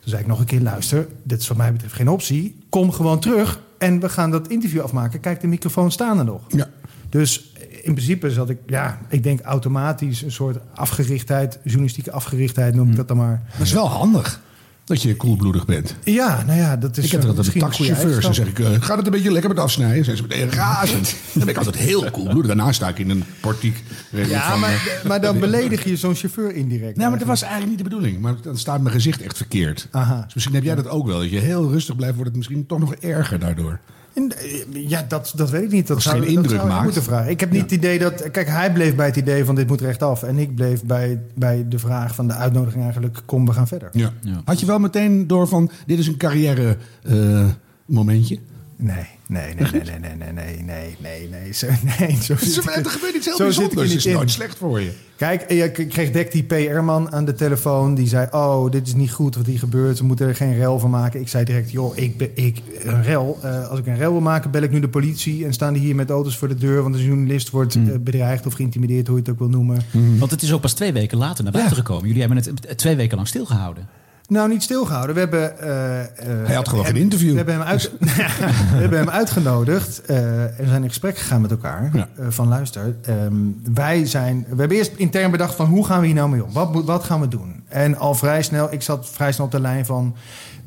Toen zei ik nog een keer, luister, dit is wat mij betreft geen optie. Kom gewoon terug en we gaan dat interview afmaken. Kijk, de microfoon staan er nog. Ja. Dus in principe zat ik, ja, ik denk automatisch een soort afgerichtheid, journalistieke afgerichtheid noem ik dat dan maar. Dat is wel handig, dat je koelbloedig bent. Ja, nou ja, dat is ik heb dat met taxichauffeurs. Dan zeg ik, eh, gaat het een beetje lekker met afsnijden? Dan zijn ze meteen razend. Dan ben ik altijd heel koelbloedig. Daarna sta ik in een portiek. Ja, van, maar, eh, maar dan beledig je zo'n chauffeur indirect. Nee, maar dat was eigenlijk niet de bedoeling. Maar dan staat mijn gezicht echt verkeerd. Aha. Dus misschien heb jij dat ook wel. Dat je heel rustig blijft, wordt het misschien toch nog erger daardoor. En, eh, Ja, dat, dat weet ik niet. Dat zou, geen dat indruk zou je maakt. moeten vragen. Ik heb niet het idee dat... Kijk, hij bleef bij het idee van dit moet rechtaf. En ik bleef bij, bij de vraag van de uitnodiging eigenlijk... kom, we gaan verder. Ja. Had je wel meteen door van, dit is een carrière eh, momentje? Nee, nee, nee, nee, nee, nee, nee, nee, nee, nee, nee. Zo, nee zo Er zit ik- gebeurt iets heel zo zit ik er bijzonders. Het niet is in. nooit slecht voor je. Kijk, ik kreeg Dek die PR-man aan de telefoon. Die zei, oh, dit is niet goed wat hier gebeurt. We moeten er geen rel van maken. Ik zei direct, joh, ik, ben- ik, een rel. eh, als ik een rel wil maken, bel ik nu de politie. En staan die hier met auto's voor de deur. Want een journalist wordt Hmm. eh, bedreigd of geïntimideerd, hoe je het ook wil noemen. Want het is ook pas twee weken later naar buiten gekomen. Jullie hebben het twee weken lang stilgehouden. Nou, niet stilgehouden. We hebben, eh, eh, Hij had gewoon geen interview. We hebben hem, uit, we hebben hem uitgenodigd. eh, en we zijn in gesprek gegaan met elkaar. Ja. van luister, ehm, wij zijn... We hebben eerst intern bedacht van hoe gaan we hier nou mee om? Wat, wat gaan we doen? En al vrij snel, ik zat vrij snel op de lijn van...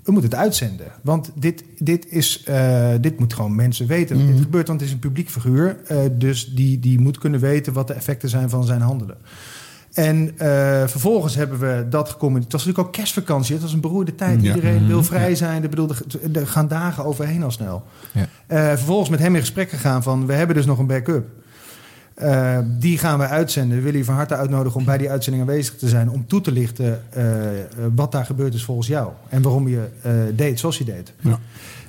We moeten het uitzenden. Want dit, dit, is, dit moet gewoon mensen weten dit gebeurt. Want het is een publiek figuur. dus die, die moet kunnen weten wat de effecten zijn van zijn handelen. En eh, vervolgens hebben we dat gecommuniceerd. Het was natuurlijk ook kerstvakantie. Het was een beroerde tijd. Ja. Iedereen wil vrij zijn. Ik bedoel, er, gaan dagen overheen al snel. Ja. Eh, vervolgens met hem in gesprek gegaan van... we hebben dus nog een backup. Eh, die gaan we uitzenden. We willen je van harte uitnodigen om bij die uitzending aanwezig te zijn. Om toe te lichten wat daar gebeurd is volgens jou. En waarom je deed zoals je deed.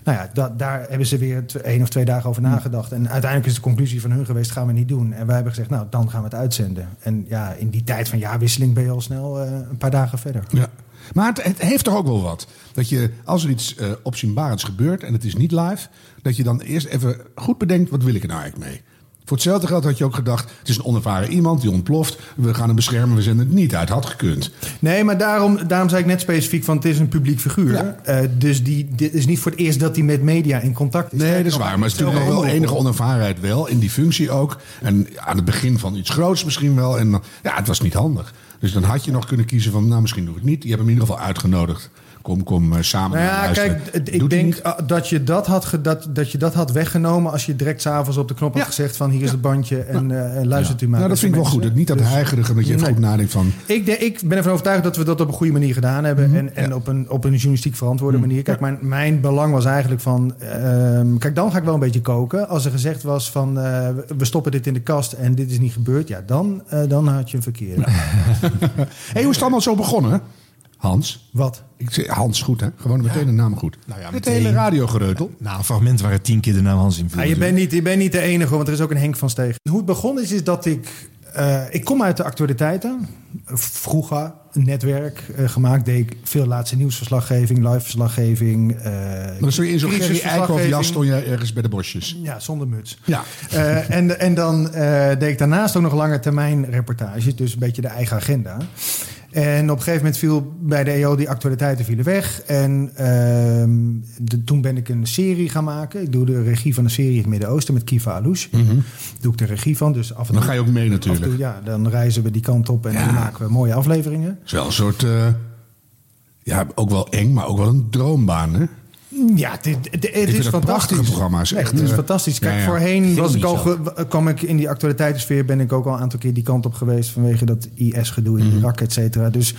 Nou ja, da- daar hebben ze weer één of twee dagen over nagedacht. En uiteindelijk is de conclusie van hun geweest, gaan we niet doen. En wij hebben gezegd, nou, dan gaan we het uitzenden. En ja, in die tijd van jaarwisseling ben je al snel eh, een paar dagen verder. Ja. Maar het, het heeft toch ook wel wat. Dat je, als er iets opzienbarends gebeurt en het is niet live, dat je dan eerst even goed bedenkt, wat wil ik er nou eigenlijk mee? Voor hetzelfde geld had je ook gedacht, het is een onervaren iemand die ontploft. We gaan hem beschermen, we zenden het niet uit. Had gekund. Nee, maar daarom, daarom zei ik net specifiek van het is een publiek figuur. Eh, dus die, dit is niet voor het eerst dat hij met media in contact is. Nee, dat is waar. Maar het is natuurlijk nog wel enige onervarenheid wel. In die functie ook. En aan het begin van iets groots misschien wel. En ja, het was niet handig. Dus dan had je nog kunnen kiezen van, nou misschien doe ik het niet. Je hebt hem in ieder geval uitgenodigd. Kom, kom eh, samen Nou ja, luisteren. kijk, het- ik Doet denk uh, dat je dat, had dat, dat je dat had weggenomen als je direct s'avonds op de knop had gezegd van hier is het bandje en eh, luistert u maar. Nou, dat vind ik wel goed. Het niet dat Dus- heigerige, dat je even Nee. goed nadenkt van... Ik, de- ik ben ervan overtuigd dat we dat op een goede manier gedaan hebben. En, en op, een, op een journalistiek verantwoorde manier. Kijk, mijn, mijn belang was eigenlijk van... ehm, kijk, dan ga ik wel een beetje koken. Als er gezegd was van... eh, we stoppen dit in de kast en dit is niet gebeurd. Ja, dan, eh, dan had je een verkeer. hey, hoe is het allemaal zo begonnen? Hans? Wat? Ik zeg Hans, goed hè? Gewoon meteen de naam goed. Nou ja, Dit meteen. hele radiogereutel. Nou, een fragment waar het tien keer de naam Hans in viel. Ja, je, bent niet, je bent niet de enige, want er is ook een Henk van Steeg. Hoe het begon is, is dat ik... eh, ik kom uit de actualiteiten. Vroeger een netwerk eh, gemaakt. Deed ik veel laatste nieuwsverslaggeving, live verslaggeving. eh Maar je in zo'n Gerry crisisverslaggeving. Eikhoff jas stond je ergens bij de bosjes. Ja, zonder muts. Ja. Eh, en, en dan eh, deed ik daarnaast ook nog lange termijn reportages. Dus een beetje de eigen agenda. En op een gegeven moment viel bij de EO die actualiteiten vielen weg. En ehm, de- toen ben ik een serie gaan maken. Ik doe de regie van een serie in het Midden-Oosten met Kiva Alouche. Doe ik de regie van. Dus af en Dan toe, ga je ook mee natuurlijk. toe, ja, dan reizen we die kant op en dan maken we mooie afleveringen. Het is wel een soort... eh, ja, ook wel eng, maar ook wel een droombaan hè? Ja, het, het- is fantastisch. programma's, echt, het is eh, fantastisch. Kijk, ja, ja. voorheen was ik al ge- kwam ik in die actualiteitensfeer... ben ik ook al een aantal keer die kant op geweest... vanwege dat IS-gedoe in Irak, et cetera. Dus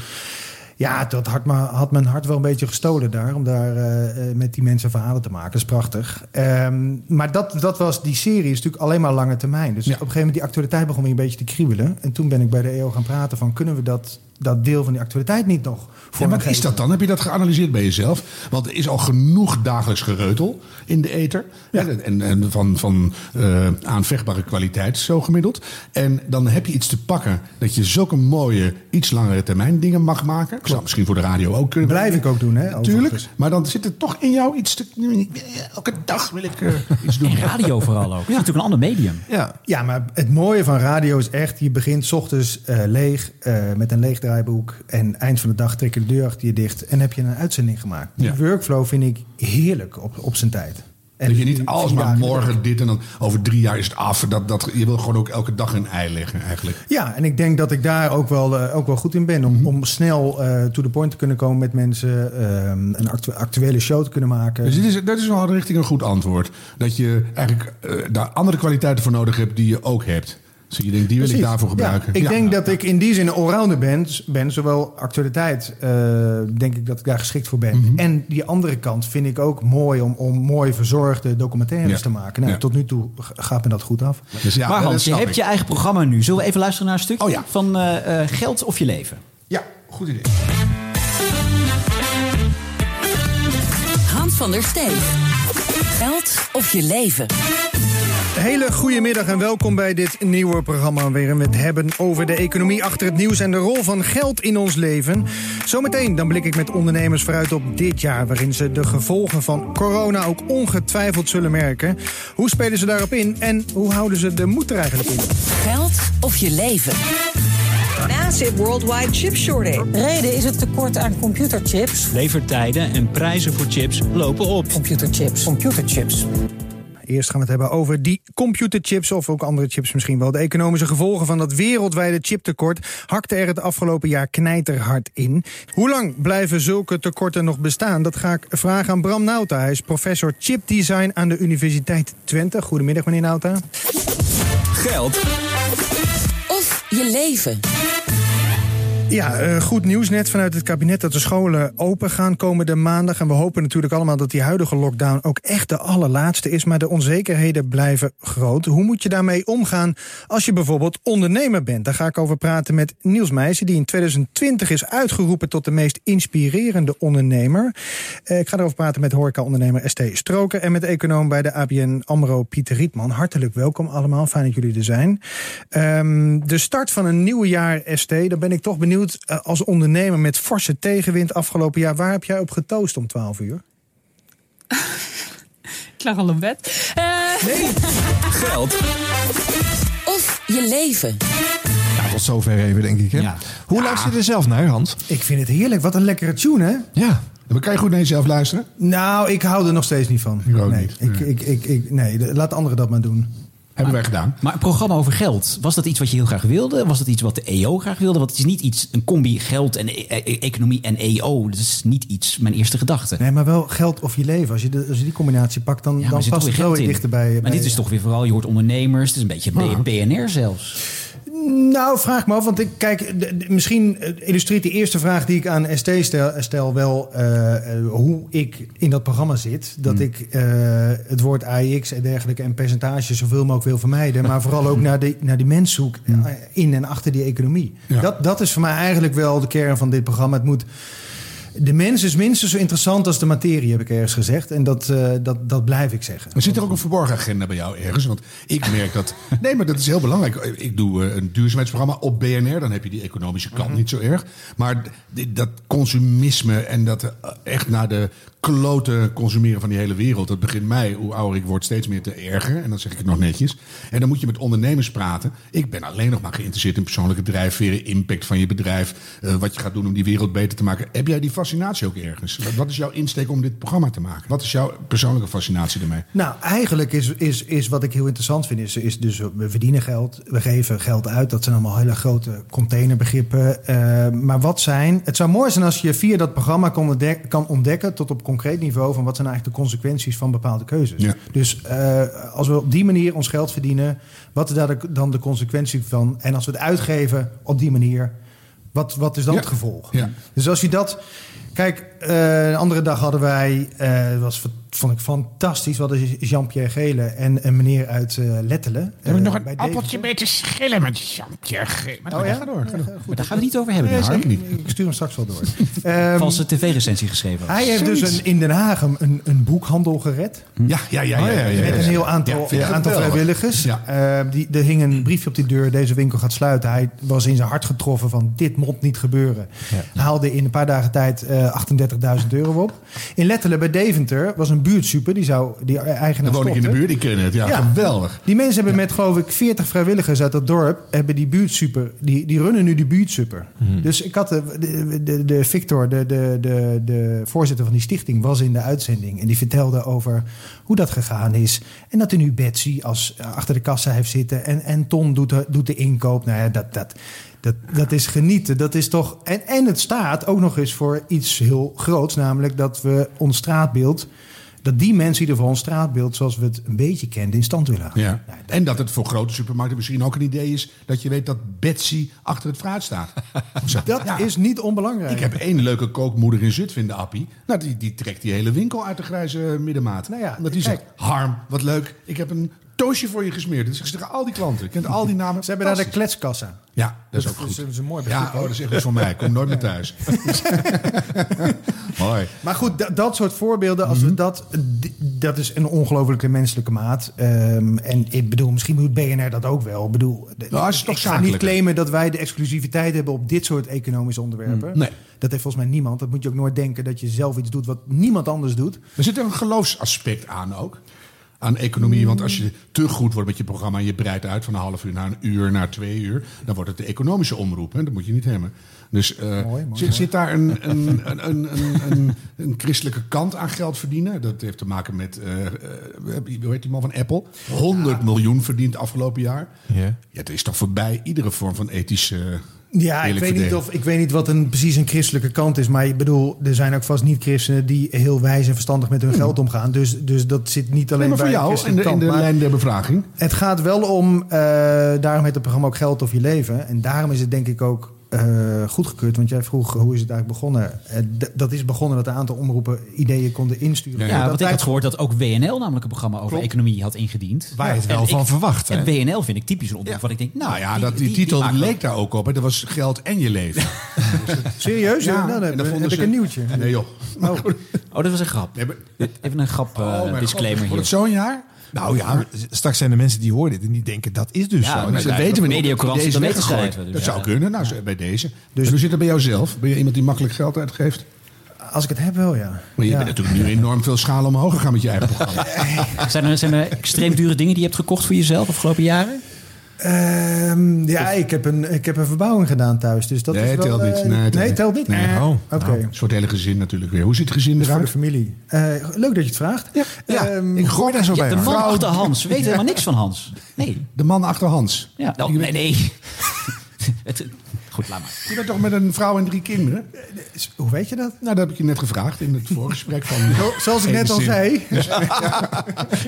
ja, dat had, me, had mijn hart wel een beetje gestolen daar... om daar eh, eh, met die mensen verhalen te maken. Dat is prachtig. Ehm, maar dat, dat was, die serie is natuurlijk alleen maar lange termijn. Dus op een gegeven moment die actualiteit begon weer een beetje te kriebelen. En toen ben ik bij de EO gaan praten van... kunnen we dat, dat deel van die actualiteit niet nog Ja, wat is dat dan? Heb je dat geanalyseerd bij jezelf? Want er is al genoeg dagelijks gereutel in de ether. En, en van, van eh, aanvechtbare kwaliteit, zo gemiddeld. En dan heb je iets te pakken dat je zulke mooie, iets langere termijn dingen mag maken. Zou misschien voor de radio ook kunnen. Blijf ik ook doen, hè? Tuurlijk. Maar dan zit er toch in jou iets te... Elke dag wil ik eh, iets doen. En radio vooral ook. Het is natuurlijk een ander medium. Ja. ja, maar het mooie van radio is echt... je begint 's ochtends eh, leeg eh, met een leeg draaiboek... en eind van de dag trek je de deur achter je dicht... en heb je een uitzending gemaakt. Die Ja. workflow vind ik heerlijk op, op zijn tijd. En dat je niet alles maar morgen dit en dan over drie jaar is het af. Dat, dat, je wil gewoon ook elke dag een ei leggen eigenlijk. Ja, en ik denk dat ik daar ook wel, eh, ook wel goed in ben. Mhm. Om, om snel eh to the point te kunnen komen met mensen. ehm, een actu- actuele show te kunnen maken. Dus dit is, dat is wel richting een goed antwoord. Dat je eigenlijk eh, daar andere kwaliteiten voor nodig hebt die je ook hebt. Dus je denkt, die wil ik daarvoor gebruiken. Ja, ik Ja. denk dat ik in die zin een allrounder ben. ben zowel actualiteit, eh, denk ik dat ik daar geschikt voor ben. Mhm. En die andere kant vind ik ook mooi om, om mooi verzorgde documentaires Ja. te maken. Nou, Ja. Tot nu toe gaat me dat goed af. maar Hans, je hebt je eigen programma nu. Zullen we even luisteren naar een stuk Oh ja. van eh, eh, Geld of je leven? Ja, goed idee. Hans van der Steeg. Geld of je leven. Hele goede middag en welkom bij dit nieuwe programma waarin we het hebben over de economie achter het nieuws en de rol van geld in ons leven. Zometeen dan blik ik met ondernemers vooruit op dit jaar waarin ze de gevolgen van corona ook ongetwijfeld zullen merken. Hoe spelen ze daarop in en hoe houden ze de moed er eigenlijk in? Geld of je leven. Massive worldwide chip shortage. Reden is het tekort aan computerchips. Levertijden en prijzen voor chips lopen op. Computerchips. Computerchips. Eerst gaan we het hebben over die computerchips of ook andere chips misschien wel. De economische gevolgen van dat wereldwijde chiptekort hakten er het afgelopen jaar knijterhard in. Hoe lang blijven zulke tekorten nog bestaan? Dat ga ik vragen aan Bram Nauta. Hij is professor chipdesign aan de Universiteit Twente. Goedemiddag meneer Nauta. Geld. Of je leven. Ja, eh, goed nieuws net vanuit het kabinet dat de scholen open gaan komende maandag. En we hopen natuurlijk allemaal dat die huidige lockdown ook echt de allerlaatste is. Maar de onzekerheden blijven groot. Hoe moet je daarmee omgaan als je bijvoorbeeld ondernemer bent? Daar ga ik over praten met Niels Meijsen, die in 2020 is uitgeroepen tot de meest inspirerende ondernemer. Eh, ik ga erover praten met horeca-ondernemer ST Stroker en met econoom bij de ABN AMRO Pieter Rietman. Hartelijk welkom allemaal, fijn dat jullie er zijn. Ehm, de start van een nieuw jaar ST, daar ben ik toch benieuwd eh, als ondernemer met forse tegenwind afgelopen jaar. Waar heb jij op getoost om 12 uur? Ik lag al in bed. nee. Geld. Of je leven. Ja, tot zover even, denk ik. Hè? Hoe luister je er zelf naar, Hans? Ik vind het heerlijk. Wat een lekkere tune, hè? Ja. Maar kan je goed naar jezelf luisteren? Nou, ik hou er nog steeds niet van. Ik ook nee, niet. Ik, ik, ik, ik, nee, laat anderen dat maar doen. Hebben wij gedaan. Maar een programma over geld, was dat iets wat je heel graag wilde? Was dat iets wat de EO graag wilde? Want het is niet iets, een combi geld en e- e- economie en EO. Dat is niet iets, mijn eerste gedachte. Nee, maar wel geld of je leven. Als je, de, als je die combinatie pakt, dan, Ja, dan past toch het wel weer in. dichterbij. Maar dit is toch weer vooral, je hoort ondernemers. Het is een beetje Ah. BNR zelfs. Nou, vraag me af. Want ik, kijk, misschien eh, illustreert de eerste vraag die ik aan ST stel, stel wel eh, eh, hoe ik in dat programma zit. Dat Hmm. ik eh, het woord AIX en dergelijke en percentages zoveel mogelijk wil vermijden. Maar vooral ook naar, de, naar die mens zoek Hmm. eh, in en achter die economie. Dat, dat is voor mij eigenlijk wel de kern van dit programma. Het moet. De mens is minstens zo interessant als de materie, heb ik ergens gezegd. En dat, eh, dat, dat blijf ik zeggen. Er zit er ook een verborgen agenda bij jou ergens? Want ik merk dat. Nee, maar dat is heel belangrijk. Ik doe eh, een duurzaamheidsprogramma op BNR. Dan heb je die economische kant niet zo erg. Maar dat consumisme en dat eh, echt naar de kloten consumeren van die hele wereld. Dat begint mij, hoe ouder ik word, steeds meer te ergeren. En dan zeg ik het nog netjes. En dan moet je met ondernemers praten. Ik ben alleen nog maar geïnteresseerd in persoonlijke drijfveren, impact van je bedrijf. wat je gaat doen om die wereld beter te maken. Heb jij die fascinatie ook ergens? Wat, is jouw insteek om dit programma te maken? Wat is jouw persoonlijke fascinatie ermee? Nou, eigenlijk is, is, is wat ik heel interessant vind, is, is dus we verdienen geld, we geven geld uit. Dat zijn allemaal hele grote containerbegrippen. Eh, maar wat zijn, het zou mooi zijn als je via dat programma kan, ontdek- kan ontdekken tot op concreet niveau van wat zijn eigenlijk de consequenties van bepaalde keuzes. Ja. Dus eh, als we op die manier ons geld verdienen, wat is daar dan de consequentie van? En als we het uitgeven op die manier, wat, wat is dan Ja. het gevolg? Ja. Dus als je dat. Kijk, eh, een andere dag hadden wij, eh, dat was, vond ik fantastisch, wat is Jean-Pierre Gele en een meneer uit eh, Lettelen. Heb ik nog een appeltje mee te schillen met Jean-Pierre Gele? Oh, ja? door, daar gaan we niet over hebben, Ik stuur hem straks wel door. um, Valse tv-recensie geschreven. Hij heeft dus een, in Den Haag een, een boekhandel gered. Hm. Ja, ja, ja. ja, met een heel aantal, aantal vrijwilligers. Ehm, die, er hing een briefje op die deur, deze winkel gaat sluiten. Hij was in zijn hart getroffen van dit moet niet gebeuren. Haalde in een paar dagen tijd uh, 38 30.000 euro op. In Letterlijk bij Deventer was een buurtsuper. Die zou die eigenaar. Dan ik in de buurt, die kennen het. Ja, geweldig. Die mensen hebben met, geloof ik, 40 vrijwilligers uit dat dorp. hebben die buurtsuper. Die, die runnen nu die buurtsuper. Mhm. Dus ik had. De, de, de, de Victor, de, de, de, de voorzitter van die stichting, was in de uitzending. En die vertelde over hoe dat gegaan is. En dat er nu Betsy als, eh, achter de kassa heeft zitten. En, en Ton doet de, doet de inkoop. Nou ja, dat. dat dat, dat is genieten. Dat is toch. En, en het staat ook nog eens voor iets heel groots. Namelijk dat we ons straatbeeld. Dat die mensen in ieder geval ons straatbeeld zoals we het een beetje kenden in stand willen houden. Ja. En dat het voor grote supermarkten misschien ook een idee is dat je weet dat Betsy achter het fruit staat. Dat Ja. is niet onbelangrijk. Ik heb één leuke kookmoeder in Zutphen de appie. Nou, die, die trekt die hele winkel uit de grijze middenmaat. Nou ja, Omdat die kijk. zegt, Harm, wat leuk. Ik heb een toosje voor je gesmeerd. Dat zeggen ze tegen al die klanten. Ik ken al die namen. Ze hebben daar de kletskassa. Ja, dat is ook Dat goed. is- dat is een mooi begrip Ja, oh, dat is echt iets voor mij. Ik kom nooit meer thuis. Mooi. Maar goed, dat, dat soort voorbeelden, als we dat, d- dat is een ongelofelijke menselijke maat. Ehm, en ik bedoel, misschien doet BNR dat ook wel. Ik bedoel, d- Nou, is toch ik ga niet claimen dat wij de exclusiviteit hebben op dit soort economische onderwerpen. Mm, nee. Dat heeft volgens mij niemand. Dat moet je ook nooit denken dat je zelf iets doet wat niemand anders doet. Er zit er een geloofsaspect aan ook. Aan economie. Want als je te goed wordt met je programma en je breidt uit van een half uur naar een uur, naar twee uur, dan wordt het de economische omroep. Hè? Dat moet je niet hebben. Dus eh, zit, zit daar een, een, een, een, een, een, een christelijke kant aan geld verdienen? Dat heeft te maken met, eh, eh, hoe heet die man van Apple? 100 miljoen verdiend afgelopen jaar. Ja. Ja, het is toch voorbij iedere vorm van ethische. Ja, ik weet, niet of, ik weet niet wat een, precies een christelijke kant is. Maar ik bedoel, er zijn ook vast niet-christenen die heel wijs en verstandig met hun geld omgaan. Dus, dus dat zit niet alleen Hmm. Nee, maar bij voor de jou in de, in de kant. Maar- lijn der bevraging. Het gaat wel om, eh, daarom heet het programma ook Geld of Je Leven. En daarom is het denk ik ook eh, goedgekeurd. Want jij vroeg hoe is het eigenlijk begonnen. Eh, dat is begonnen dat een aantal omroepen ideeën konden insturen. Ja, dat want ik had gehoord dat ook WNL namelijk een programma over Klopt. economie had ingediend. Waar je het En wel van ik- verwacht, hè? En WNL vind ik typisch een onderwerp wat ik denk, nou, Nou ja, dat, die, titel leek daar ook op. Hè. Dat was geld en je leven. Serieus? Ja, nou, dan heb, dan heb vonden ik ze- een nieuwtje. Nee joh. Oh. Oh, dat was een grap. Even een grap eh, mijn disclaimer God, hier. wordt het zo'n jaar? Nou ja, straks zijn er mensen die horen dit en die denken dat is dus Ja, zo. Dus dat weten we niet. er mee te weggegooid. schrijven, dus dat ja. zou kunnen. Nou, bij deze. Dus hoe zit het bij jou zelf? Ben je iemand die makkelijk geld uitgeeft? Als ik het heb wel, ja. Maar je Ja. bent natuurlijk nu enorm veel schalen omhoog gegaan met je eigen programma. Zijn er, zijn er extreem dure dingen die je hebt gekocht voor jezelf afgelopen jaren? Ehm, ja, ik heb, een, ik heb een verbouwing gedaan thuis. Dus dat nee, is wel, telt niet. eh, Nee, nee, telt niet. Nee. Eh, Oh, Oké. nou, een soort hele gezin natuurlijk weer. Hoe ziet het gezin Dus voor de eruit? familie. Eh, leuk dat je het vraagt. Ja, ik gooi daar zo Ja, bij. de man Vrouw- achter Hans. We weten helemaal niks van Hans. Nee. De man achter Hans. Ja, oh, nee, nee. Het- Goed, laat maar. Je bent toch met een vrouw en drie kinderen? Hoe weet je dat? Nou, dat heb ik je net gevraagd in het voorgesprek van... Zo- Zoals ik net al zei.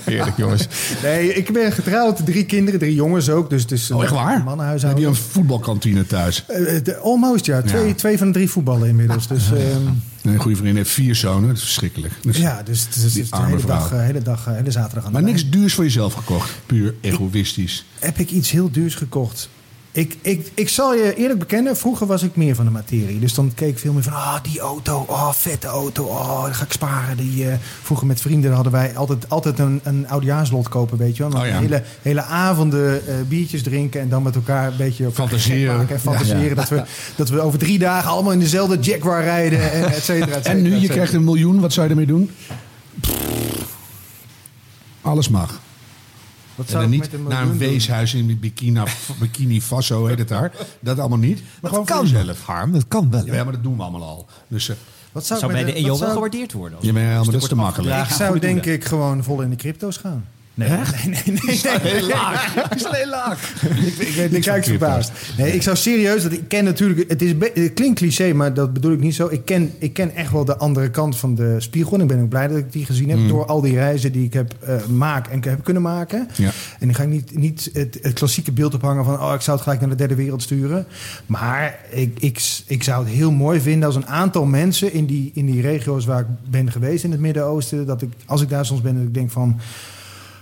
Heerlijk, jongens. Nee, ik ben getrouwd. Drie kinderen, drie jongens ook. Dus is Oh, echt waar? een Heb je een voetbalkantine thuis? Eh, de- almost, ja. Twee, Ja. twee van de drie voetballen inmiddels. Dus, ehm, Een goede vriendin heeft vier zonen. Dat is verschrikkelijk. Dus ja, dus het is, de arme hele dag, vrouw. eh, hele dag, hele zaterdag aan Maar niks duurs voor jezelf gekocht. Puur egoïstisch. heb ik iets heel duurs gekocht. Ik, ik, ik zal je eerlijk bekennen, vroeger was ik meer van de materie. Dus dan keek ik veel meer van, ah, die auto, oh, vette auto, oh, dan ga ik sparen. Die, eh, vroeger met vrienden hadden wij altijd, altijd een, een oudejaarslot kopen, weet je wel. Dan Oh ja. hele, hele avonden eh, biertjes drinken en dan met elkaar een beetje Fantaseren. maken En fantaseren Ja. Dat, we, dat we over drie dagen allemaal in dezelfde Jaguar rijden, en et cetera, et cetera, En nu, je krijgt een miljoen. Wat zou je ermee doen? Alles mag. Wat En zou dan niet een naar een miljoen doen? weeshuis in Bikini, Bikini Faso heet het daar. Dat allemaal niet. Maar gewoon voor kan jezelf. Harm, dat kan wel. Ja, maar dat doen we allemaal al. Dus eh, Wat zou, bij de wat EO wel zou- gewaardeerd worden? je helemaal, dat is te makkelijk. Ik zou denk ik gewoon vol in de crypto's gaan. Nee, nee, nee, nee. nee, heel laag. is laag. Ik, ik weet Ik niks kijk verbaasd. Nee, ik zou serieus, dat ik ken natuurlijk, het, is het klinkt cliché, maar dat bedoel ik niet zo. Ik ken, ik ken echt wel de andere kant van de spiegel. En ik ben ook blij dat ik die gezien heb Mm. door al die reizen die ik heb eh, maak en heb kunnen maken. Ja. En dan ga ik niet, niet het, het klassieke beeld ophangen van, oh, ik zou het gelijk naar de derde wereld sturen. Maar ik, ik, ik zou het heel mooi vinden als een aantal mensen in die, in die regio's waar ik ben geweest in het Midden-Oosten, dat ik, als ik daar soms ben, dat ik denk van,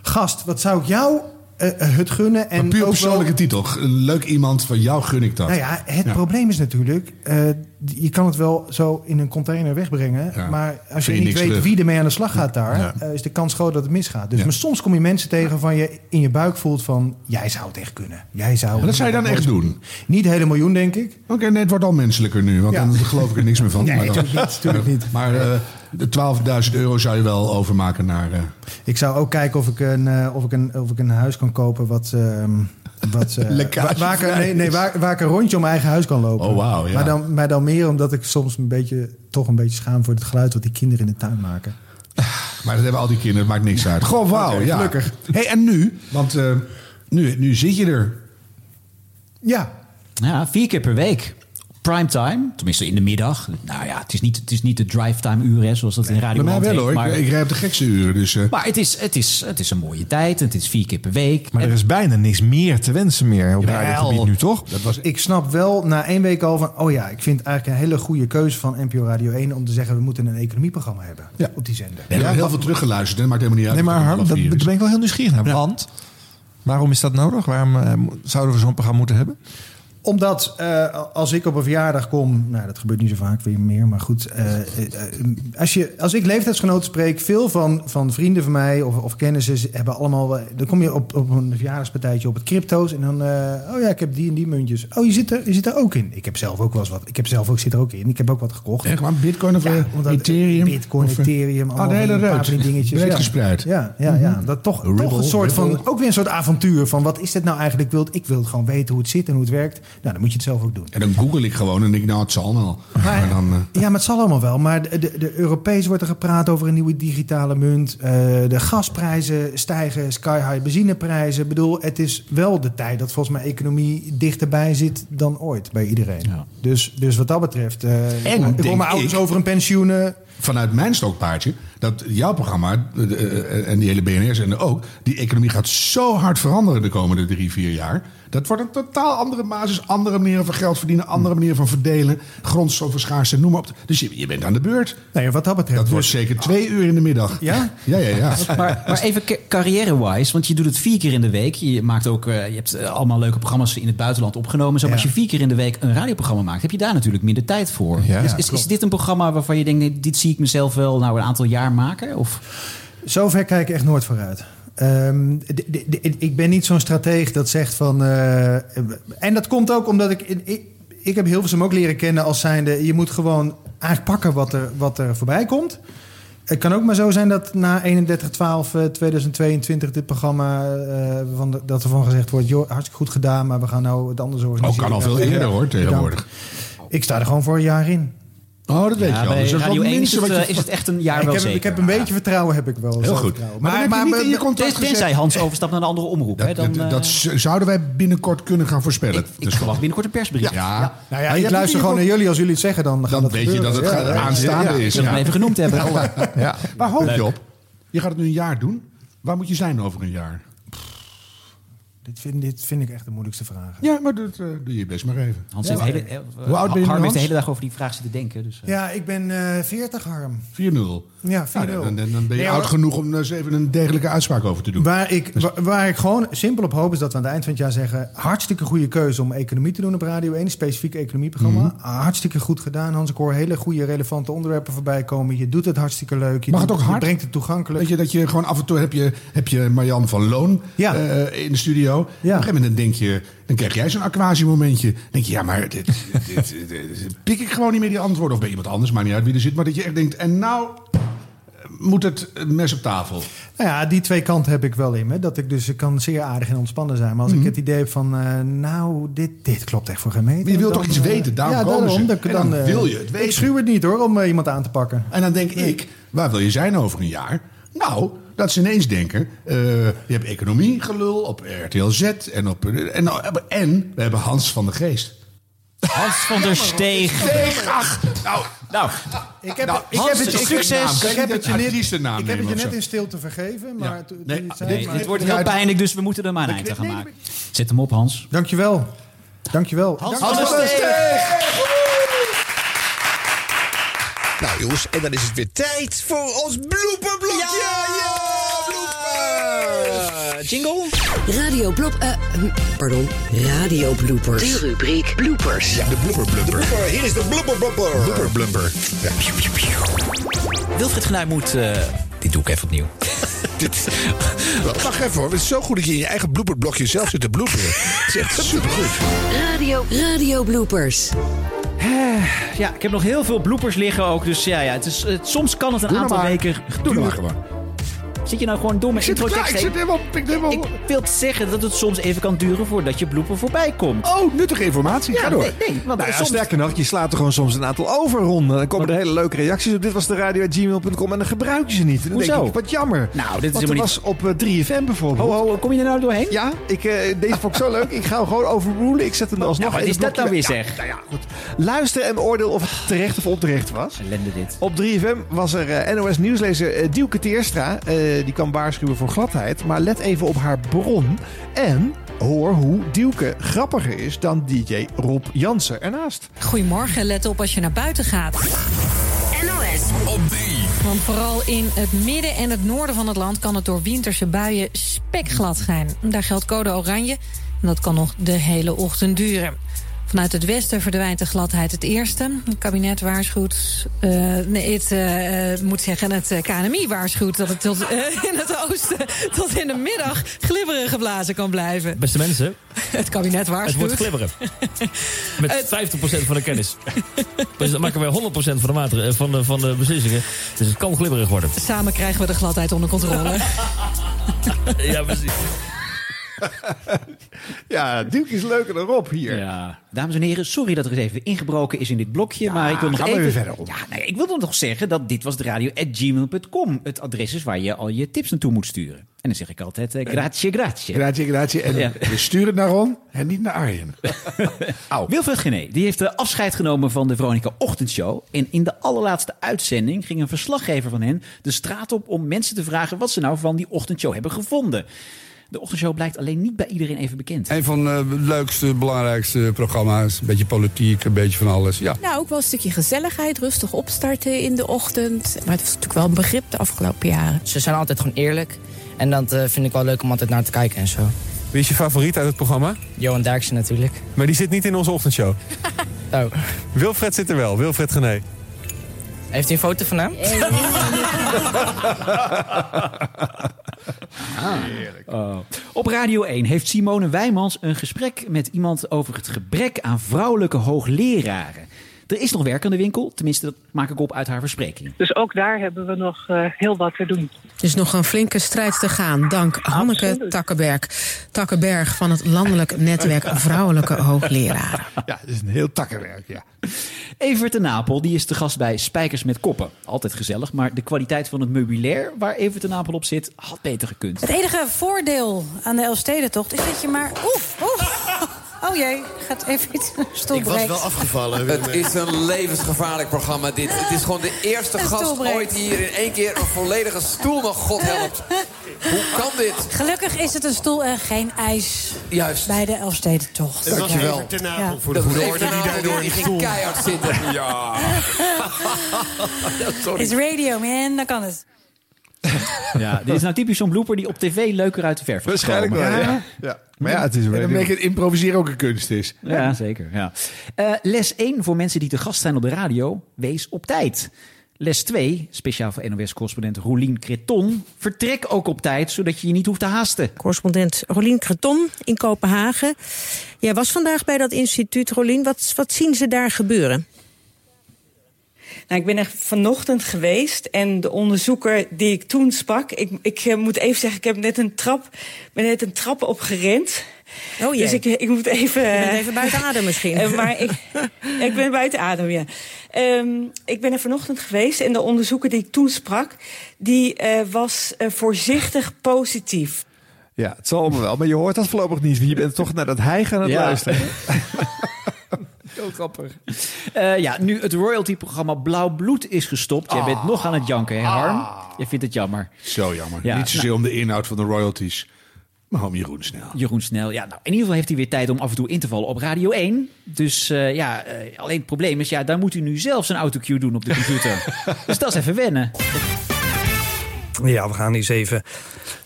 gast, wat zou ik jou eh, eh, het gunnen? En Een puur wel- persoonlijke titel. Een leuk iemand van jou gun ik dat. nou ja, het Ja. probleem is natuurlijk, eh, je kan het wel zo in een container wegbrengen. Ja. Maar als Vind je niet weet terug. wie ermee aan de slag gaat daar, Ja. is de kans groot dat het misgaat. Dus maar soms kom je mensen tegen van je in je buik voelt van, jij zou het echt kunnen. Jij zou Maar dat zou je dan echt doen? Niet hele miljoen, denk ik. Oké, nee, het wordt al menselijker nu. Want dan geloof ik er niks meer van. Nee, Maar dan- natuurlijk niet, natuurlijk niet. Maar de 12.000 euro zou je wel overmaken naar... eh, Ik zou ook kijken of ik een, eh, of ik een, of ik een huis kan kopen wat... ehm, wat eh, waar, waar, ik, nee, nee, waar, waar ik een rondje om mijn eigen huis kan lopen. Oh, wauw, ja. maar, dan, maar dan meer omdat ik soms een beetje, toch een beetje schaam voor het geluid wat die kinderen in de tuin maken. Maar dat hebben al die kinderen, het maakt niks uit. Gewoon wauw, ja. gelukkig. hey, en nu? Want eh, nu, nu zit je er. Ja, Ja, vier keer per week. Primetime, tenminste in de middag. Nou ja, het is niet, het is niet de drive-time uren, hè, zoals dat in Radio Bij mij wel hoor. Maar, Ik, ik rij op de gekste uren. Dus, eh, maar het, is, het, is, het is een mooie tijd. en Het is vier keer per week. Maar er is bijna niks meer te wensen meer op Jawel. radiogebied nu, toch? dat was, ik snap wel na één week al van... oh ja, ik vind eigenlijk een hele goede keuze van NPO Radio 1... om te zeggen, we moeten een economieprogramma hebben Ja. op die zender. we hebben heel veel teruggeluisterd. hè, maakt helemaal niet uit. Nee, maar Harm, dat, ben ik wel heel nieuwsgierig naar. Want, waarom is dat nodig? Waarom eh, zouden we zo'n programma moeten hebben? Omdat eh, als ik op een verjaardag kom, nou dat gebeurt niet zo vaak weer meer, maar goed. eh, eh, als, je, als ik leeftijdsgenoten spreek, veel van, van vrienden van mij of, of kennissen hebben allemaal. Dan kom je op, op een verjaardagspartijtje op het crypto's en dan. oh ja, ik heb die en die muntjes. Oh, je zit, er, je zit er ook in. Ik heb zelf ook wel eens wat. Ik heb zelf ook, zit er ook in. Ik heb ook wat gekocht. Echt waar? Bitcoin of omdat- Ethereum? Bitcoin, Of, Ethereum, Ah, allemaal de hele paar van dingetjes. Breed ja. gespreid. Ja, ja, ja. Dat toch, Ripple, toch een soort van, ook weer een soort avontuur van wat is dit nou eigenlijk? Ik wil, ik wil gewoon weten hoe het zit en hoe het werkt. Nou, dan moet je het zelf ook doen. En dan google ik gewoon en denk ik, nou, het zal wel. Maar dan, eh, Ja, maar het zal allemaal wel. Maar de, de, de Europees wordt er gepraat over een nieuwe digitale munt. Eh, de gasprijzen stijgen, sky high benzineprijzen. Ik bedoel, het is wel de tijd dat volgens mij economie dichterbij zit dan ooit bij iedereen. Dus, dus wat dat betreft, eh, ik hoor- ik hoor denk mijn ouders ik- over een pensioenen. vanuit mijn stokpaardje dat jouw programma en die hele BNR-zender ook... die economie gaat zo hard veranderen de komende drie, vier jaar. Dat wordt een totaal andere basis. Andere manieren van geld verdienen, andere manieren van verdelen. Grondstoffen noem maar op. Dus je, je bent aan de beurt. Nee, wat dat betreft. Dat wordt zeker twee uur in de middag. Ja? Ja, ja, ja. Maar, maar even ca- carrière-wise, want je doet het vier keer in de week. Je maakt ook, eh, je hebt eh, allemaal leuke programma's in het buitenland opgenomen. Zo, maar als je vier keer in de week een radioprogramma maakt, heb je daar natuurlijk minder tijd voor. Ja, is, is, dit een programma waarvan je denkt, nee, dit zie ik mezelf wel nou een aantal jaar maken? Of? Zover kijk ik echt nooit vooruit. Ehm, ik ben niet zo'n strateeg dat zegt van. eh, en dat komt ook omdat ik. ik ik heb Hilversum ook leren kennen als zijnde... je moet gewoon eigenlijk pakken wat er, wat er voorbij komt. Het kan ook maar zo zijn dat na 31-12-2022 dit programma... eh, van de- dat er van gezegd wordt... joh, hartstikke goed gedaan, maar we gaan nou het anders organiseren. Oh, kan al veel eerder, hoor, tegenwoordig. Ik sta er gewoon voor een jaar in. Oh, dat weet Ja, je bij Dus dat is Radio wel 1 is minstens het, wat eh, je- is het echt een jaar ik wel heb, zeker. Ik heb een beetje vertrouwen, heb ik wel. Heel goed. Maar, dan heb je niet in je Tenzij gezet- Hans overstapt naar een andere omroep. hè, Dat, dan, dat, eh, dat z- zouden wij binnenkort kunnen gaan voorspellen. ik verwacht binnenkort een persbericht. Ja. Nou ja, Maar ik hebt luister gewoon naar jullie. Als jullie het zeggen, dan gaat Dan dat weet je dat het Ja, gaat- ja, aanstaande ja. is. Ik wil hem even genoemd hebben. Ja. Waar hoop je op? Je gaat het nu een jaar doen. Waar moet je zijn over een jaar? Dit vind, dit vind ik echt de moeilijkste vraag. Ja, maar dat eh, doe je best maar even. Hans Ja. heeft hele, eh, Hoe oud ben je Harm heeft de hele dag over die vraag zitten denken. Dus, eh. Ja, ik ben eh 40, Harm. 4-0. Ja, 4-0. Nou, dan, dan, dan ben je Nee, oud maar- genoeg om er eens even een degelijke uitspraak over te doen. Waar ik, waar, waar ik gewoon simpel op hoop is dat we aan het eind van het jaar zeggen... hartstikke goede keuze om economie te doen op Radio 1. Een specifiek economieprogramma. Mhm. Hartstikke goed gedaan, Hans. Ik hoor hele goede, relevante onderwerpen voorbij komen. Je doet het hartstikke leuk. Je, Mag het ook hard? je brengt het toegankelijk. Weet je, dat je gewoon af en toe heb je, heb je Marjan van Loon Ja. eh, in de studio. Op een gegeven moment dan denk je, dan krijg jij zo'n aquasiemomentje. Dan denk je, ja, maar dit, dit, dit, dit- pik ik gewoon niet meer die antwoorden. Of bij iemand anders, maar niet uit wie er zit. Maar dat je echt denkt, en nou eh, moet het mes op tafel. Nou ja, die twee kanten heb ik wel in me. Dat ik dus ik kan zeer aardig en ontspannen zijn. Maar als Mhm. ik het idee heb van, eh, nou, dit, dit klopt echt voor geen meter. Maar je wilt toch iets eh, weten, daarom ja, komen daarom, ze. ik dan eh, wil je het Ik weten. schuw het niet hoor, om eh, iemand aan te pakken. En dan denk ik, waar wil je zijn over een jaar? Nou, dat ze ineens denken, eh, je hebt economie gelul op RTL Z en op... En, en we hebben Hans van de Geest. Hans van der Steeg. Steeg, ach, nou, nou. Ik heb, Nou, ik Hans, heb het, ik, succes. Ik heb het je net, ik heb het je net in stilte vergeven. Maar toen Nee, je het zei, Nee, maar- dit wordt heel pijnlijk, dus we moeten er maar een eind aan gaan maken. Zet hem op, Hans. Dankjewel. Dankjewel. Hans Dank- van der Steeg. Nou jongens, en dan is het weer tijd voor ons blooperblokje. Ja, blooper. Jingle? Radio blop... eh, hm, pardon, radio bloopers. De rubriek bloopers. Ja, de blooper blumper. Hier is de blooper blumper. Blooper blumper. Ja. Wilfried Genuij moet... eh, dit doe ik even opnieuw. Dit, wacht even hoor, het is zo goed dat je in je eigen blooperblokje zelf zit te bloeperen. Het is echt supergoed. Radio, radio bloopers. Ja, ik heb nog heel veel bloopers liggen ook. Dus ja, ja het is, het, soms kan het een Doe aantal maar. weken Doe maar duren. gewoon. Zit je nou gewoon door met Ik zit intro tekst ik zit helemaal... Ik, helemaal... Ik wil zeggen dat het soms even kan duren voordat je blooper voorbij komt. Oh, nuttige informatie. Ja, Ga door. nee, nee, want Nou ja, soms... sterker nog, je slaat er gewoon soms een aantal overronden. Dan komen er hele leuke reacties op. Dit was de radio.gmail.com en dan gebruik je ze niet. Dan Hoezo? denk ik, wat jammer. Nou, dit is helemaal was op eh, 3FM bijvoorbeeld. Ho, ho, kom je er nou doorheen? Ja, ik, eh, deze vond ik zo leuk. Ik ga hem gewoon overrulen. Ik zet hem er alsnog Ja, wat in is dat nou weer zeg? Nou ja, goed. Luister en beoordeel of het terecht of onterecht was. Ellende dit. Op 3FM was er eh, NOS-nieuwslezer eh, Dielke Teerstra. Eh, die kan waarschuwen voor gladheid. Maar let even op haar bron. En hoor hoe Dielke grappiger is dan DJ Rob Jansen ernaast. Goedemorgen, let op als je naar buiten gaat. NOS. Op drie. Want vooral in het midden en het noorden van het land kan het door winterse buien spekglad zijn. Daar geldt code oranje en dat kan nog de hele ochtend duren. Vanuit het westen verdwijnt de gladheid het eerste. Het kabinet waarschuwt, eh, nee, het eh, eh, moet zeggen, het KNMI waarschuwt dat het tot, in het oosten tot in de middag glibberig geblazen kan blijven. Beste mensen, Het kabinet het waarschuwt. wordt glibberen. Met 50% van de kennis. Dus dan maken wij 100% van de, van, de, van de beslissingen. Dus het kan glibberig worden. Samen krijgen we de gladheid onder controle. Ja, precies. Ja, Dielke is leuker dan Rob hier. Ja. Dames en heren, sorry dat er eens even ingebroken is in dit blokje. maar ik wil nog gaan we even... weer verder op. Ja, nou ja, ik wilde nog zeggen dat dit was de radio@gmail.com. Het adres is waar je al je tips naartoe moet sturen. En dan zeg ik altijd eh, grazie, grazie. Grazie, grazie. En Ja. we sturen het naar Ron en niet naar Arjen. Wilfred Gené die heeft eh, afscheid genomen van de Veronica Ochtendshow. En in de allerlaatste uitzending ging een verslaggever van hen de straat op om mensen te vragen wat ze nou van die ochtendshow hebben gevonden. De ochtendshow blijkt alleen niet bij iedereen even bekend. Een van de leukste, belangrijkste programma's. Een beetje politiek, een beetje van alles. Ja. Nou, ook wel een stukje gezelligheid, rustig opstarten in de ochtend. Maar het was natuurlijk wel een begrip de afgelopen jaren. Ze zijn altijd gewoon eerlijk. En dat eh, vind ik wel leuk om altijd naar te kijken en zo. Wie is je favoriet uit het programma? Johan Derksen natuurlijk. Maar die zit niet in onze ochtendshow. Oh. Wilfred zit er wel, Wilfred Gené. Heeft u een foto van hem? Oh. Op Radio 1 heeft Simone Wijmans een gesprek met iemand over het gebrek aan vrouwelijke hoogleraren. Er is nog werk aan de winkel, tenminste dat maak ik op uit haar verspreking. Dus ook daar hebben we nog eh, heel wat te doen. Er is nog een flinke strijd te gaan, dank Hanneke Takkenberg. Takkenberg van het landelijk netwerk Vrouwelijke Hoogleraren. Ja, het is een heel takkenwerk, ja. Evert de Napel die is te gast bij Spijkers met Koppen. Altijd gezellig, maar de kwaliteit van het meubilair waar Evert de Napel op zit had beter gekund. Het enige voordeel aan de Elfstedentocht is dat je maar... Oef, oef. Oh jee, gaat even iets stoel Ik was wel afgevallen. Het is een levensgevaarlijk programma dit. Het is gewoon de eerste gast ooit die hier in één keer een volledige stoel nog God helpt. Hoe kan dit? Gelukkig is het een stoel en geen ijs Juist. bij de Elfstedentocht. Het was ten Napel Ja. voor de goede orde die daardoor Die in ging stoel... keihard zitten. Ja. Sorry. It's radio, man. Dan kan het. Ja, dit is nou typisch zo'n blooper die op tv leuker uit de verf is Waarschijnlijk wel, ja. ja. Maar ja, het is En dan het improviseren ook een kunst is. Ja, zeker. Ja. Eh, les 1 voor mensen die te gast zijn op de radio. Wees op tijd. Les 2, speciaal voor NOS-correspondent Roelien Creton. Vertrek ook op tijd, zodat je je niet hoeft te haasten. Correspondent Rolien Creton in Kopenhagen. Jij was vandaag bij dat instituut, Rolien. Wat, wat zien ze daar gebeuren? Nou, ik ben er vanochtend geweest en de onderzoeker die ik toen sprak... ik, ik eh, moet even zeggen, ik heb net een trap, ben net een trap opgerend. Oh jee. Dus ik, ik moet even... Je bent eh, even buiten adem misschien. eh, maar ik, ik ben buiten adem, ja. Ehm, ik ben er vanochtend geweest en de onderzoeker die ik toen sprak... die eh, was eh, voorzichtig positief. Ja, het zal allemaal wel. Maar je hoort dat voorlopig niet. want Je bent toch naar dat hijgen aan het Ja. luisteren. Heel grappig. Eh, ja, nu het royalty-programma Blauw Bloed is gestopt. Jij bent nog aan het janken, hè Harm? Je vindt het jammer. Zo jammer. Ja, Niet zozeer om de inhoud van de royalties. Maar om Jeroen snel. Jeroen Snel. Ja, nou, in ieder geval heeft hij weer tijd om af en toe in te vallen op Radio 1. Dus eh, ja, eh, alleen het probleem is, ja, daar moet hij nu zelf zijn autocue doen op de computer. dus dat is even wennen. Ja, we gaan eens even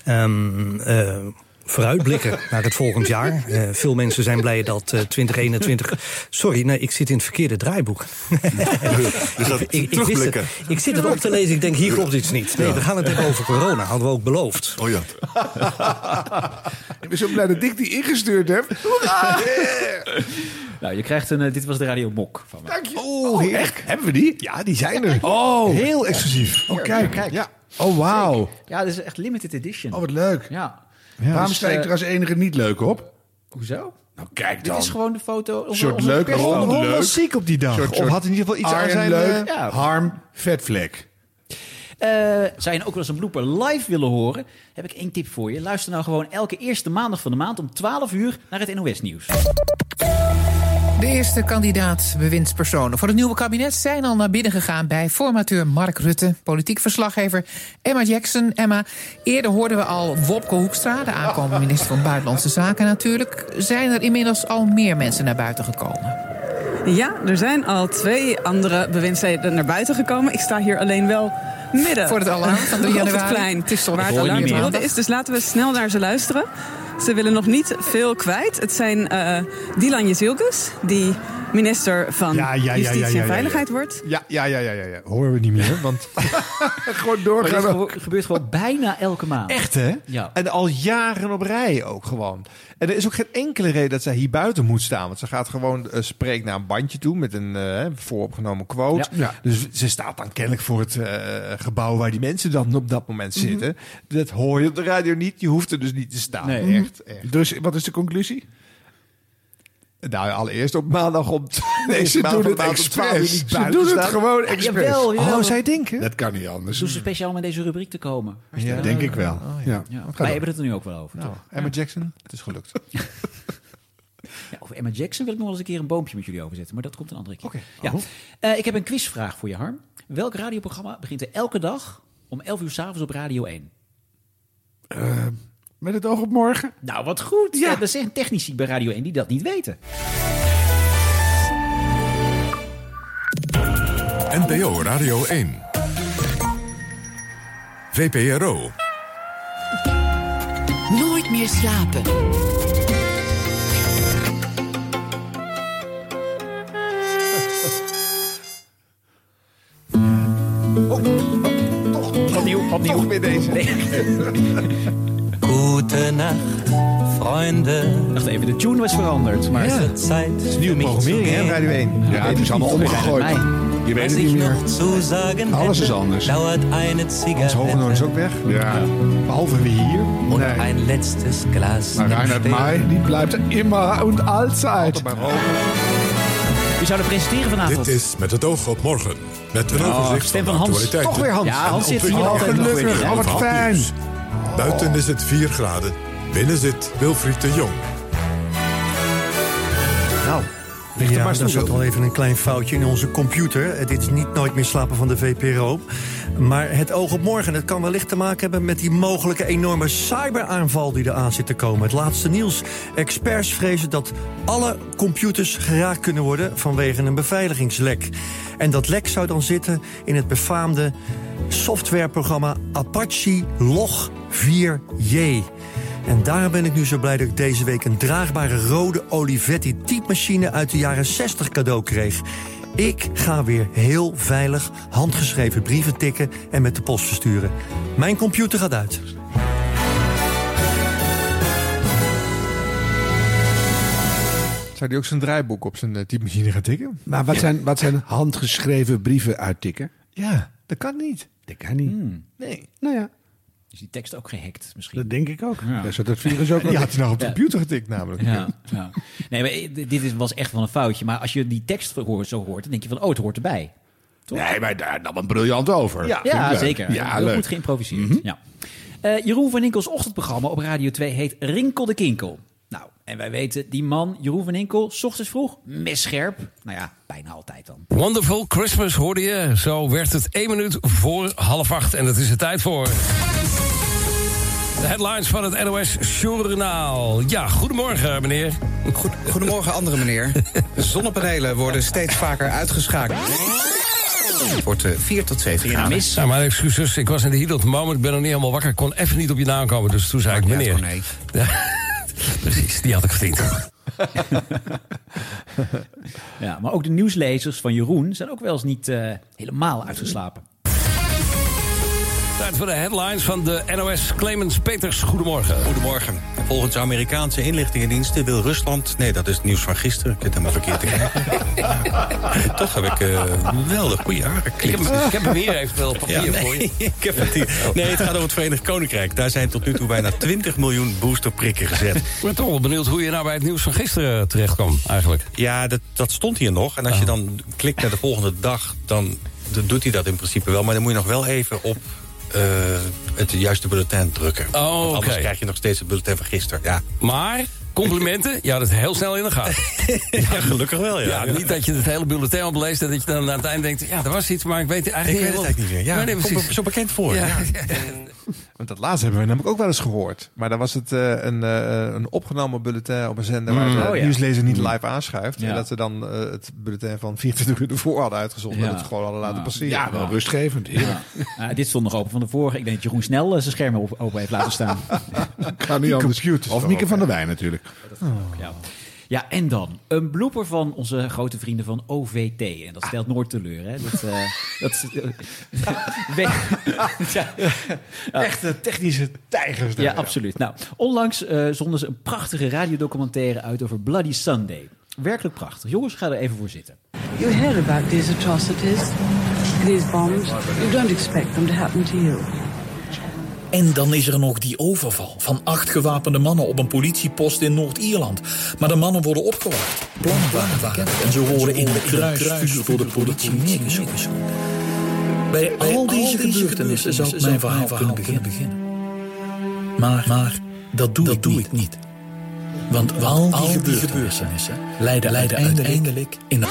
ehm, eh, vooruitblikken naar het volgend jaar. Eh, veel mensen zijn blij dat eh 2021... Sorry, nee, ik zit in het verkeerde draaiboek. Dus dat ik, ik, het, ik zit het op te lezen, ik denk, hier klopt iets niet. Nee, we gaan het hebben over corona, hadden we ook beloofd. Oh ja. Ik ben zo blij dat ik die ingestuurd heb. Nou, je krijgt een, eh, dit was de Radio Mok van me. Dank je. Oh, heerlijk. Hebben we die? Ja, die zijn er. Oh. Heel exclusief. Oh, kijk. kijk. Ja. Oh, wauw. Ja, dit is echt limited edition. Oh, wat leuk. Ja. Waarom dus, sta ik eh, er als enige niet leuk op? Hoezo? Nou, kijk Dit dan. is gewoon de foto. Onze, soort leuk, persfoto. Ron, Ron leuk. was ziek op die dag. Soort- of had in ieder geval iets aan Arjen zijn... leuk, eh, ja. harm, vetvlek. Eh, zou je ook wel eens een blooper live willen horen? Heb ik één tip voor je. Luister nou gewoon elke eerste maandag van de maand om 12 uur naar het NOS Nieuws. De eerste kandidaat bewindspersonen voor het nieuwe kabinet zijn al naar binnen gegaan bij formateur Mark Rutte, politiek verslaggever Emma Jackson. Emma, eerder hoorden we al Wopke Hoekstra, de aankomende minister van Buitenlandse Zaken natuurlijk. Zijn er inmiddels al meer mensen naar buiten gekomen? Ja, er zijn al twee andere bewindsleden naar buiten gekomen. Ik sta hier alleen wel midden. Voor het alarm van 3 op het januari. plein. Het is toch- waar het alarm is. Dus laten we snel naar ze luisteren. Ze willen nog niet veel kwijt. Het zijn eh Dylan Jezilgus, die minister van Ja, ja, ja, ja, Justitie ja, ja, en. Veiligheid wordt. Ja, ja, ja, ja, ja, ja. Horen we niet meer, want... Gewoon doorgaan. gewo- gebeurt gewoon bijna elke maand. Echt, hè? Ja. En al jaren op rij ook gewoon. En er is ook geen enkele reden dat zij hier buiten moet staan. Want ze gaat gewoon eh, spreekt naar een bandje toe met een eh, vooropgenomen quote. Ja. Ja. Dus ze staat dan kennelijk voor het eh, gebouw waar die mensen dan op dat moment zitten. Dat hoor je op de radio niet. Je hoeft er dus niet te staan. Nee. Echt, echt. Dus wat is de conclusie? Nou, allereerst op maandag om... Nee, ze doen het expres. Ze doen het gewoon expres. Jawel, jawel. Oh, zij denken? Dat kan niet anders. Doen ze speciaal om in deze rubriek te komen? Ja, denk ik wel. Oh, ja. Wij door. hebben het er nu ook wel over. Nou, toch? Emma Jackson, het is gelukt. Ja, over Emma Jackson wil ik nog wel eens een keer een boompje met jullie overzetten. Maar dat komt een andere keer. Oké. Ja. Oh. Eh, ik heb een quizvraag voor je, Harm. Welk radioprogramma begint er elke dag om 11 uur s'avonds op Radio 1? Eh, met het oog op morgen? Nou, wat goed. Ja. er zijn technici bij Radio 1 die dat niet weten. NPO Radio 1. VPRO. Nooit meer slapen. Opnieuw, opnieuw. Toch weer deze. Gute Nacht, Freunde. Wacht even, de tune was veranderd. Maar Ja. Het Het is nieuwe programmering, hè, Radio 1. Ja, het is allemaal omgegooid. Je weet het niet meer. sagen Alles is anders. dauert eine Hans Hogenoor is ook weg. Ja. Behalve wie hier. und Nee. ein letztes Glas. Maar Reinhard. Mai, die blijft immer und allzeit. Maar roken. Wie zou er presenteren vanavond? Dit is Met het oog op morgen. Met een overzicht stem van van Hans. Toch weer Hans. Ja, Hans En zit hier ontwikkelingen. altijd gelukkig. Oh, wat fijn. Buiten is het 4 graden. Binnen zit Wilfried de Jong. Nou, er Ja, stil. zat al even een klein foutje in onze computer. Dit is niet Nooit meer slapen van de VPRO. Maar het oog op morgen, het kan wellicht te maken hebben... met die mogelijke enorme cyberaanval die eraan zit te komen. Het laatste nieuws. Experts vrezen dat alle computers geraakt kunnen worden... vanwege een beveiligingslek. En dat lek zou dan zitten in het befaamde softwareprogramma Apache Log 4j. En daar ben ik nu zo blij dat ik deze week een draagbare rode Olivetti typemachine uit de jaren 60 cadeau kreeg. Ik ga weer heel veilig handgeschreven brieven tikken en met de post versturen. Mijn computer gaat uit. Zou die ook zijn draaiboek op zijn uh, typemachine gaan tikken? Maar wat zijn, wat zijn handgeschreven brieven uittikken? Ja, dat kan niet. Dat kan niet. Nee. Nou ja, Is die tekst ook gehackt misschien? dat denk ik ook. Ja. Het virus ook Die had hij nog op de computer getikt namelijk. Ja, ja. Nee, maar eh, dit is- was echt wel een foutje. Maar als je die tekst hoort, zo hoort, dan denk je van, oh, het hoort erbij. Nee, maar daar nam een briljant over. Ja. Zeker. Ja, Heel leuk. goed geïmproviseerd. ja. Eh, Jeroen van Inkels ochtendprogramma op Radio 2 heet Rinkel de Kinkel. En wij weten, die man, Jeroen van Inkel, s ochtends vroeg, messcherp. Nou ja, bijna altijd dan. Wonderful Christmas hoorde je. Zo werd het één minuut voor half acht. En het is de tijd voor... De headlines van het NOS Journaal. Ja, goedemorgen meneer. Goed, goedemorgen, andere meneer. Zonnepanelen worden steeds vaker uitgeschakeld. Het wordt eh, 4 tot 7 graden. mis? Ja, maar excuses, ik was in de heat of the moment. Ik ben nog niet helemaal wakker. Ik kon even niet op je naam komen. Dus toen zei ik meneer. gewoon nee. Precies, die had ik verdiend. Ja, maar ook de nieuwslezers van Jeroen zijn ook wel eens niet eh, helemaal uitgeslapen. Tijd voor de headlines van de NOS. Clemens Peters, goedemorgen. Goedemorgen. Volgens Amerikaanse inlichtingendiensten wil Rusland... Nee, dat is het nieuws van gisteren. Ik heb het helemaal verkeerd gekeken. Toch heb ik eh wel de goede haren Ik heb, ik heb hem hier even wel op papier Ja, voor je. nee, ik heb het hier. Nee, het gaat over het Verenigd Koninkrijk. Daar zijn tot nu toe bijna 20 miljoen boosterprikken gezet. Ik ben toch wel benieuwd hoe je nou bij het nieuws van gisteren terecht kwam, eigenlijk. Ja, dat, dat stond hier nog. En als je dan klikt naar de volgende dag, dan doet hij dat in principe wel. Maar dan moet je nog wel even op eh, het juiste bulletin drukken. Oh, Want anders krijg je nog steeds het bulletin van gisteren. Ja, Maar, complimenten, je had het heel snel in de gaten. ja gelukkig wel, ja. Ja, niet dat je het hele bulletin opleest en dat je dan aan het eind denkt... ja, er was iets, maar ik weet het Ik eigenlijk weet het eigenlijk niet meer. Ja, Nee, zo bekend voor. Ja. Want dat laatste hebben we namelijk ook wel eens gehoord. Maar dan was het eh, een, eh, een opgenomen bulletin op een zender... waar de Oh, ja. nieuwslezer niet live aanschuift. Ja. En dat ze dan eh, het bulletin van 24 uur ervoor hadden uitgezonden. Ja. En het gewoon hadden laten passeren. Ja, wel rustgevend. Ah, dit stond nog open van de vorige. Ik denk dat Jeroen snel eh, zijn scherm op- open heeft laten staan. Kan niet anders. Of Mieke van der Wijn natuurlijk. Ja. Ja, en dan een blooper van onze grote vrienden van OVT. En dat stelt nooit teleur, hè? Dat, eh, dat, eh, ja. Echte technische tijgers. daar, Ja, absoluut. Nou, onlangs eh, zonden ze een prachtige radiodocumentaire uit over Bloody Sunday. Werkelijk prachtig. Jongens, ga er even voor zitten. You hear about these atrocities, these bombs. You don't expect them to happen to you. En dan is er nog die overval van acht gewapende mannen op een politiepost in Noord-Ierland. Maar de mannen worden opgewacht. Plannen waren bekend en ze worden in de kruisvuur door de politie neergeschoten. Bij al deze gebeurtenissen zou mijn verhaal kunnen beginnen. Maar, maar dat doe, ik, niet. ik niet. Want al die, gebeurtenissen leiden, leiden uiteindelijk in...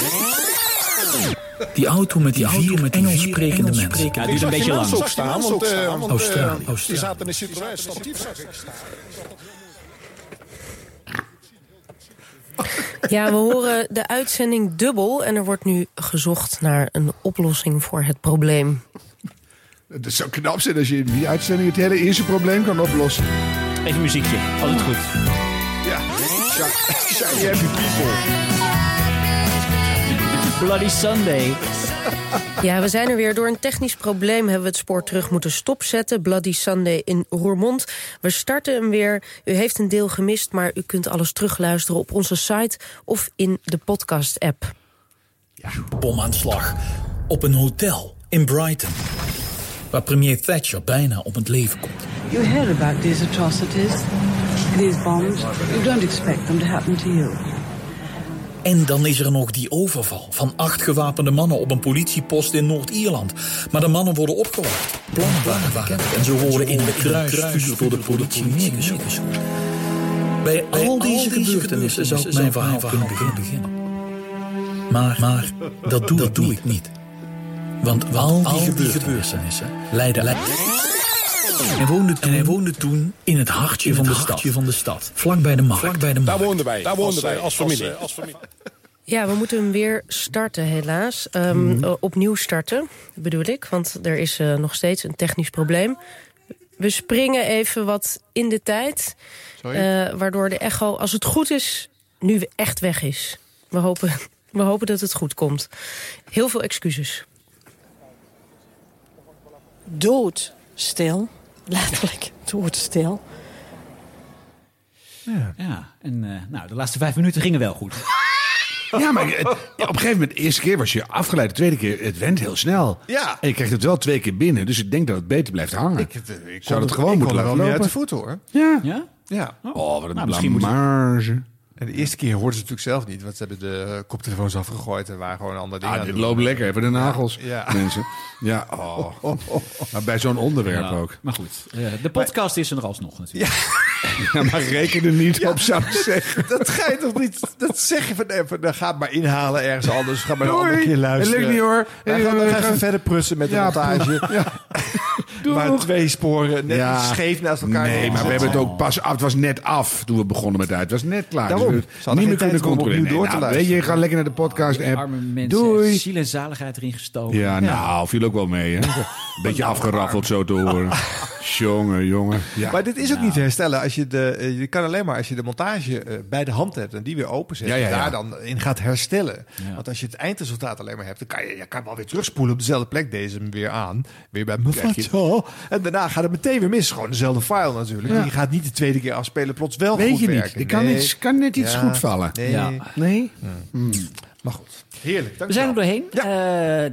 Die auto met die vier met Engels sprekende mensen. Ja, het duurt een beetje lang. staan, want, eh, Australië, Die Australië. zaten in de Citroën statief, zag ik. Ja, we horen de uitzending dubbel en er wordt nu gezocht naar een oplossing voor het probleem. Het zou knap zijn als je in die uitzending het hele eerste probleem kan oplossen. Even muziekje, altijd goed. Ja, shiny happy people. Bloody Sunday. Ja, we zijn er weer. Door een technisch probleem hebben we het spoor terug moeten stopzetten. Bloody Sunday in Roermond. We starten hem weer. U heeft een deel gemist, maar u kunt alles terugluisteren op onze site of in de podcast-app. Bomaanslag op een hotel in Brighton. Waar premier Thatcher bijna op het leven komt. You hear about these atrocities, these bombs. You don't expect them to happen to you. En dan is er nog die overval van acht gewapende mannen op een politiepost in Noord-Ierland. Maar de mannen worden opgewacht. Bekend en ze worden in de kruisvuur door de politie neergeschoten. Bij al deze gebeurtenissen zou ik mijn verhaal kunnen beginnen. Maar, maar dat doe, dat doe ik niet. Want al die gebeurtenissen leiden... leiden hij woonde toen, en hij woonde toen in het hartje, van, de stad, van de stad. Vlak bij de markt. Vlak bij de markt. Daar woonden wij. Daar woonden Als, wij eh, als familie. Als, familie. Ja, we moeten hem weer starten helaas. Ehm, eh, opnieuw starten, bedoel ik. Want er is eh, nog steeds een technisch probleem. We springen even wat in de tijd. Sorry? eh, waardoor de echo, als het goed is, nu echt weg is. We hopen, we hopen dat het goed komt. Heel veel excuses. Doodstil. Letterlijk doodstil. Ja, ja en eh, nou, de laatste vijf minuten gingen wel goed. Ja, maar het- ja, op een gegeven moment, de eerste keer was je afgeleid. De tweede keer, het went heel snel. Ja. En je krijgt het wel twee keer binnen. Dus ik denk dat het beter blijft hangen. Ik, eh, ik Zou dat gewoon ik moeten kon wel laten mee uit de lopen? voeten hoor. Ja. Ja? Ja. Oh, wat een Nou, misschien blamage. En de eerste keer hoorden ze natuurlijk zelf niet, want ze hebben de eh, koptelefoons afgegooid en waren gewoon andere dingen. Ah, dit loopt lekker. Even de nagels, Ja. mensen. Ja, oh. Maar bij zo'n onderwerp Ja, ook. Maar goed, eh, de podcast is er alsnog natuurlijk. Ja, maar reken er niet op, zou ik zeggen. Dat ga je toch niet. Dat zeg je van even. Dan ga het maar inhalen ergens anders. Ga maar een Doei. andere keer luisteren. Het lukt niet, hoor. Wij gaan nog Eh, even verder prutsen met de montage. ja. maar twee sporen net Ja. scheef naast elkaar. Nee, maar we hebben het ook pas af. Het was net af toen we begonnen met uit. Het was net klaar. Daarom. Dus Ze we hadden niet meer kunnen controleren. opnieuw door te nou, weet luisteren. je, ga lekker naar de podcast app. arme mensen, Doei. ziel en zaligheid erin gestoken. Ja, nou, viel ook wel mee, hè? Beetje afgeraffeld zo te horen. Jongen, jongen. Ja. Maar dit is ook niet te herstellen. Als je, de, eh, je kan alleen maar als je de montage eh, bij de hand hebt en die weer openzet. Ja, ja, en ja. daar dan in gaat herstellen. Ja. Want als je het eindresultaat alleen maar hebt, dan kan je, je kan wel weer terugspoelen op dezelfde plek. Deze hem weer aan. Weer bij foto. En daarna gaat het meteen weer mis. Gewoon dezelfde file natuurlijk. Ja. Die gaat niet de tweede keer afspelen. Plots wel Weet goed je niet. werken. Kan, iets, kan net iets Ja. goed vallen. Nee. Ja. Nee? Maar goed. Heerlijk. We zijn er doorheen. Eh,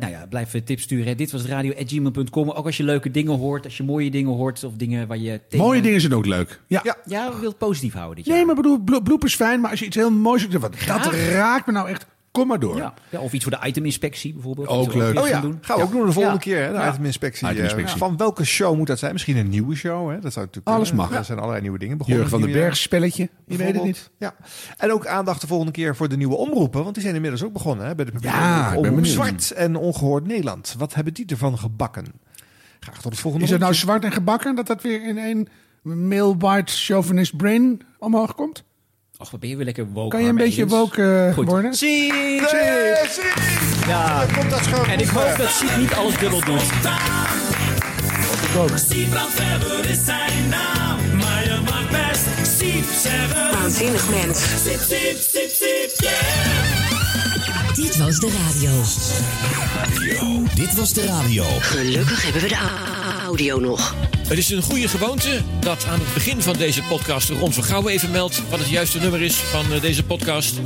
nou ja, blijf tips sturen. Dit was radio.gmail.com. Ook als je leuke dingen hoort, als je mooie dingen hoort of dingen waar je tegen... Mooie dingen zijn ook leuk. Ja. Ja. Ja, we willen het positief houden dit jaar. Nee, maar bedoel, blo- bloep is fijn. Maar als je iets heel moois wat, dat raakt me nou echt. Kom maar door. Ja. Ja, of iets voor de iteminspectie bijvoorbeeld. Ook leuk. Oh ja, doen. gaan we ook doen de volgende keer. Hè, de iteminspectie. eh, Iteminspectie. Van welke show moet dat zijn? Misschien een nieuwe show. Hè? Dat zou natuurlijk Alles mag. Er zijn allerlei nieuwe dingen begonnen. Jurgen van den Berg spelletje. Je weet het niet. Ja. En ook aandacht de volgende keer voor de nieuwe omroepen. Want die zijn inmiddels ook begonnen. Hè? Bij de publieke Ja, omroep. Zwart en Ongehoord Nederland. Wat hebben die ervan gebakken? Graag tot het volgende Is het nou zwart en gebakken dat dat weer in één male white chauvinist brain omhoog komt? Och, wat ben je weer lekker woke. Kan je een beetje aliens. woke Goed. worden? Zie! Ja. Komt dat schoon. En ik hoop dat Siep niet alles dubbel doet. Is zijn naam, maar je mag best Siep zeggen. Waanzinnig mens. Siep, siep, siep, siep, yeah. Dit was de radio. Dit was de radio. Gelukkig hebben we de audio nog. Het is een goede gewoonte dat aan het begin van deze podcast Ron van Gouwen even meldt wat het juiste nummer is van eh, deze podcast.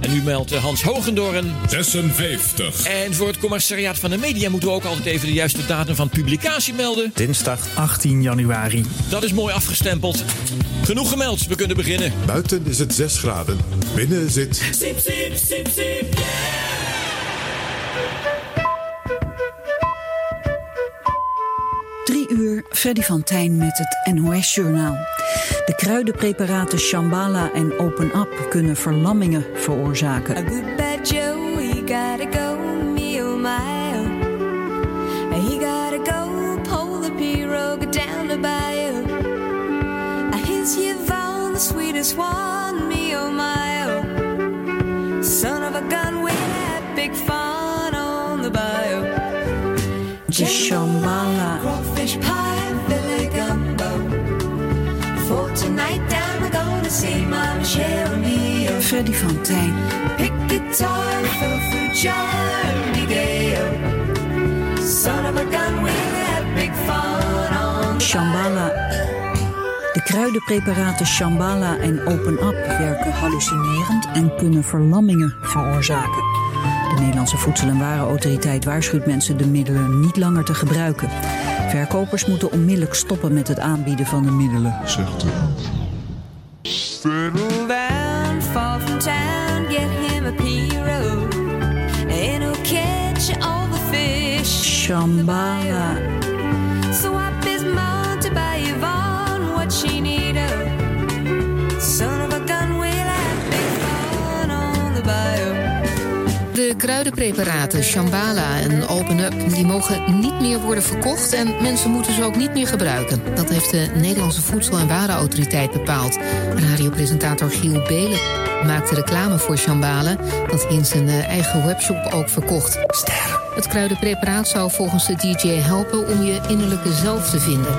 En nu meldt eh, Hans Hogendoorn... 56. En voor het commissariaat van de media moeten we ook altijd even de juiste datum van publicatie melden. Dinsdag 18 januari. Dat is mooi afgestempeld. Genoeg gemeld, we kunnen beginnen. Buiten is het 6 graden. Binnen zit... Sip, sip, sip, sip, Drie uur, Freddy van Tijn met het NOS-journaal. De kruidenpreparaten Shambhala en Open Up kunnen verlammingen veroorzaken. A good bad Joe, he gotta go, me oh my oh. He gotta go, pull the pirogue down the bayou. His Yvonne, the sweetest one, me oh my oh. Son of a gun, we had big fun on the bayou. De Shambhala. Crawfish pie, see me oh. Freddy van Tijn. Pick guitar, fill fruit jar, Miguel. Son of a gun, we had big fun on the Shambhala. De kruidenpreparaten Shambhala en Open Up werken hallucinerend en kunnen verlammingen veroorzaken. De Nederlandse Voedsel- en Warenautoriteit waarschuwt mensen de middelen niet langer te gebruiken. Verkopers moeten onmiddellijk stoppen met het aanbieden van de middelen, zegt hij. Settle down, fall from town, get him a pirogue. And he'll catch all the fish. Shambhala. Kruidenpreparaten Shambhala en Open Up die mogen niet meer worden verkocht en mensen moeten ze ook niet meer gebruiken. Dat heeft de Nederlandse Voedsel- en Warenautoriteit bepaald. Radiopresentator Giel Belen maakte reclame voor Shambhala dat hij in zijn eh, eigen webshop ook verkocht. Ster. Het kruidenpreparaat zou volgens de DJ helpen om je innerlijke zelf te vinden.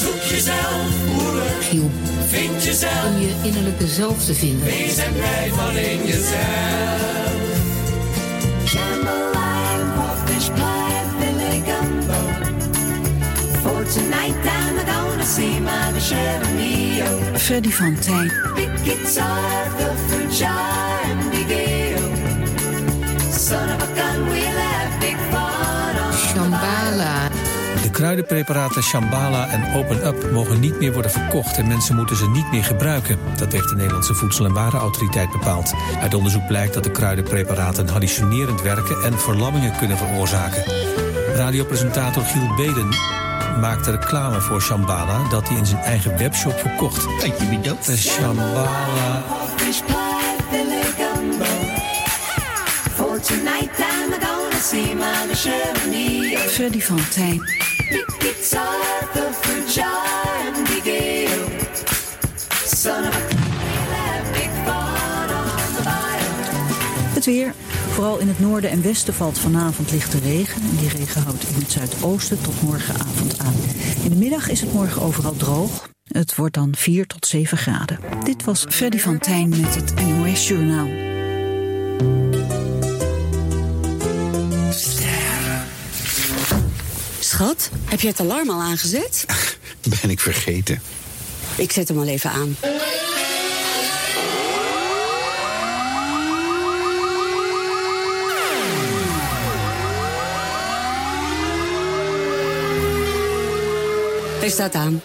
Zoek jezelf, moeder. Giel, Vind jezelf. om je innerlijke zelf te vinden. Wees en blijf alleen jezelf. Jambalaya, crawfish pie, gumbo. For tonight, I'm gonna see my Michelle Mio. Freddy van Tijn. Big guitar, fill fruit jar, and big ale. Son of a gun, we'll have kruidenpreparaten Shambhala en Open Up mogen niet meer worden verkocht en mensen moeten ze niet meer gebruiken. Dat heeft de Nederlandse Voedsel- en Warenautoriteit bepaald. Uit onderzoek blijkt dat de kruidenpreparaten hallucinerend werken en verlammingen kunnen veroorzaken. Radiopresentator Giel Beden maakte reclame voor Shambhala dat hij in zijn eigen webshop verkocht. Weet je wie dat is? Shambhala. Tonight, Freddy van Tijn. Het weer. Vooral in het noorden en westen valt vanavond lichte regen. En die regen houdt in het zuidoosten tot morgenavond aan. In de middag is het morgen overal droog. Het wordt dan 4 tot 7 graden. Dit was Freddy van Tijn met het NOS Journaal. Schat, heb je het alarm al aangezet? Ben ik vergeten. Ik zet hem al even aan. Hij staat aan.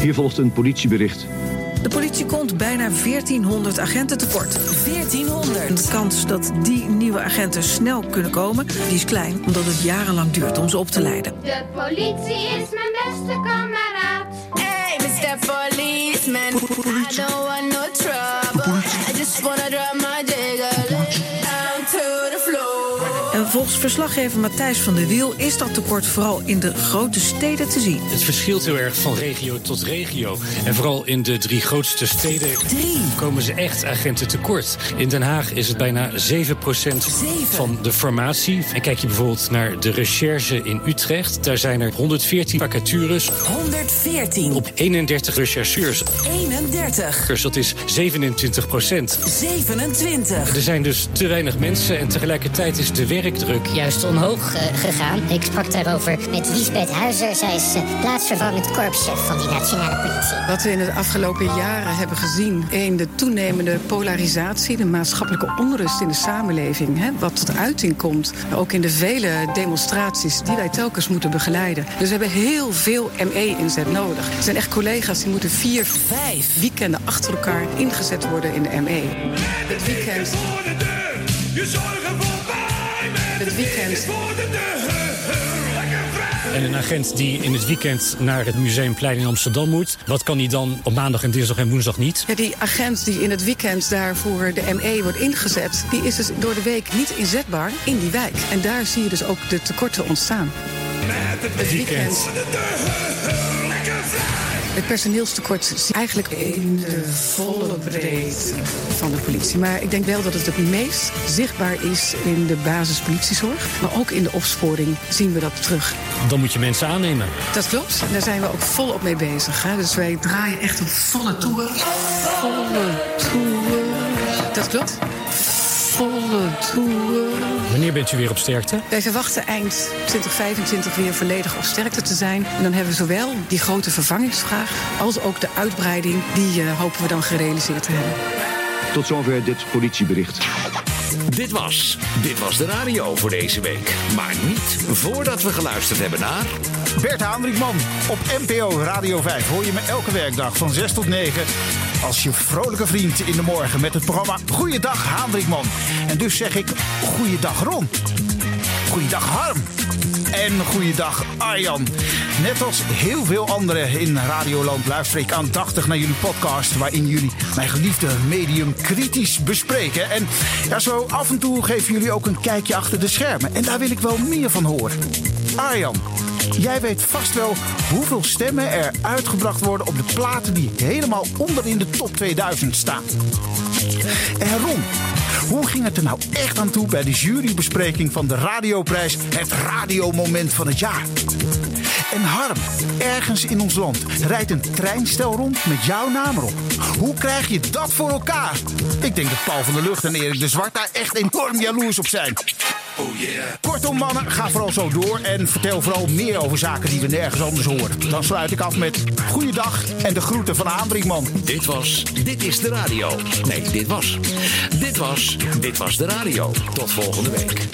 Hier volgt een politiebericht. De politie komt bijna 1400 agenten tekort. 1400? De kans dat die nieuwe agenten snel kunnen komen, die is klein, omdat het jarenlang duurt om ze op te leiden. De politie is mijn beste kameraad. Hey, Mr. Policeman. I don't want no trouble. I just wanna drop my volgens verslaggever Matthijs van der Wiel is dat tekort vooral in de grote steden te zien. Het verschilt heel erg van regio tot regio. En vooral in de drie grootste steden komen ze echt agenten tekort. In Den Haag is het bijna 7% van de formatie. En kijk je bijvoorbeeld naar de recherche in Utrecht. Daar zijn er 114 vacatures 114. op 31 rechercheurs. 31. Dus dat is 27% 27. Er zijn dus te weinig mensen en tegelijkertijd is de werkdruk druk. juist omhoog eh, gegaan. Ik sprak daarover met Liesbeth Huizer. Zij is eh, plaatsvervangend korpschef van die nationale politie. Wat we in de afgelopen jaren hebben gezien in de toenemende polarisatie, de maatschappelijke onrust in de samenleving, hè, wat tot uiting komt, ook in de vele demonstraties die wij telkens moeten begeleiden. Dus we hebben heel veel ME-inzet nodig. Er zijn echt collega's die moeten vier, vijf weekenden achter elkaar ingezet worden in de ME. Het weekend. Het weekend. En een agent die in het weekend naar het Museumplein in Amsterdam moet... wat kan hij dan op maandag en dinsdag en woensdag niet? Ja, die agent die in het weekend daarvoor de ME wordt ingezet... die is dus door de week niet inzetbaar in die wijk. En daar zie je dus ook de tekorten ontstaan. Het weekend. Het personeelstekort je eigenlijk in de volle breedte van de politie. Maar ik denk wel dat het het meest zichtbaar is in de basispolitiezorg. Maar ook in de opsporing zien we dat terug. Dan moet je mensen aannemen. Dat klopt. Daar zijn we ook volop mee bezig. Hè? Dus wij draaien echt op volle toer. Volle toer. Dat klopt. Volle toer. Wanneer bent u weer op sterkte? Wij verwachten eind 2025 weer volledig op sterkte te zijn. En dan hebben we zowel die grote vervangingsvraag als ook de uitbreiding. Die eh, hopen we dan gerealiseerd te hebben. Tot zover dit politiebericht. Dit was, dit was de radio voor deze week. Maar niet voordat we geluisterd hebben naar... Bert Hendrikman op NPO Radio 5 hoor je me elke werkdag van 6 tot 9 als je vrolijke vriend in de morgen met het programma Goeiedag Hendrikman. En dus zeg ik Goeiedag Ron. Goeiedag Harm. En goeiedag Arjan. Net als heel veel anderen in Radioland luister ik aandachtig naar jullie podcast... waarin jullie mijn geliefde medium kritisch bespreken. En ja, zo af en toe geven jullie ook een kijkje achter de schermen. En daar wil ik wel meer van horen. Arjan, jij weet vast wel hoeveel stemmen er uitgebracht worden... op de platen die helemaal onder in de top 2000 staan. En Ron, hoe ging het er nou echt aan toe bij de jurybespreking van de Radioprijs, het radiomoment van het jaar? En Harm, ergens in ons land rijdt een treinstel rond met jouw naam erop. Hoe krijg je dat voor elkaar? Ik denk dat Paul van der Lucht en Erik de Zwart daar echt enorm jaloers op zijn. Oh yeah. Kortom mannen, ga vooral zo door en vertel vooral meer over zaken die we nergens anders horen. Dan sluit ik af met goeiedag en de groeten van Aandriekman. Dit was Dit is de Radio. Nee, dit was. Dit was Dit was de Radio. Tot volgende week.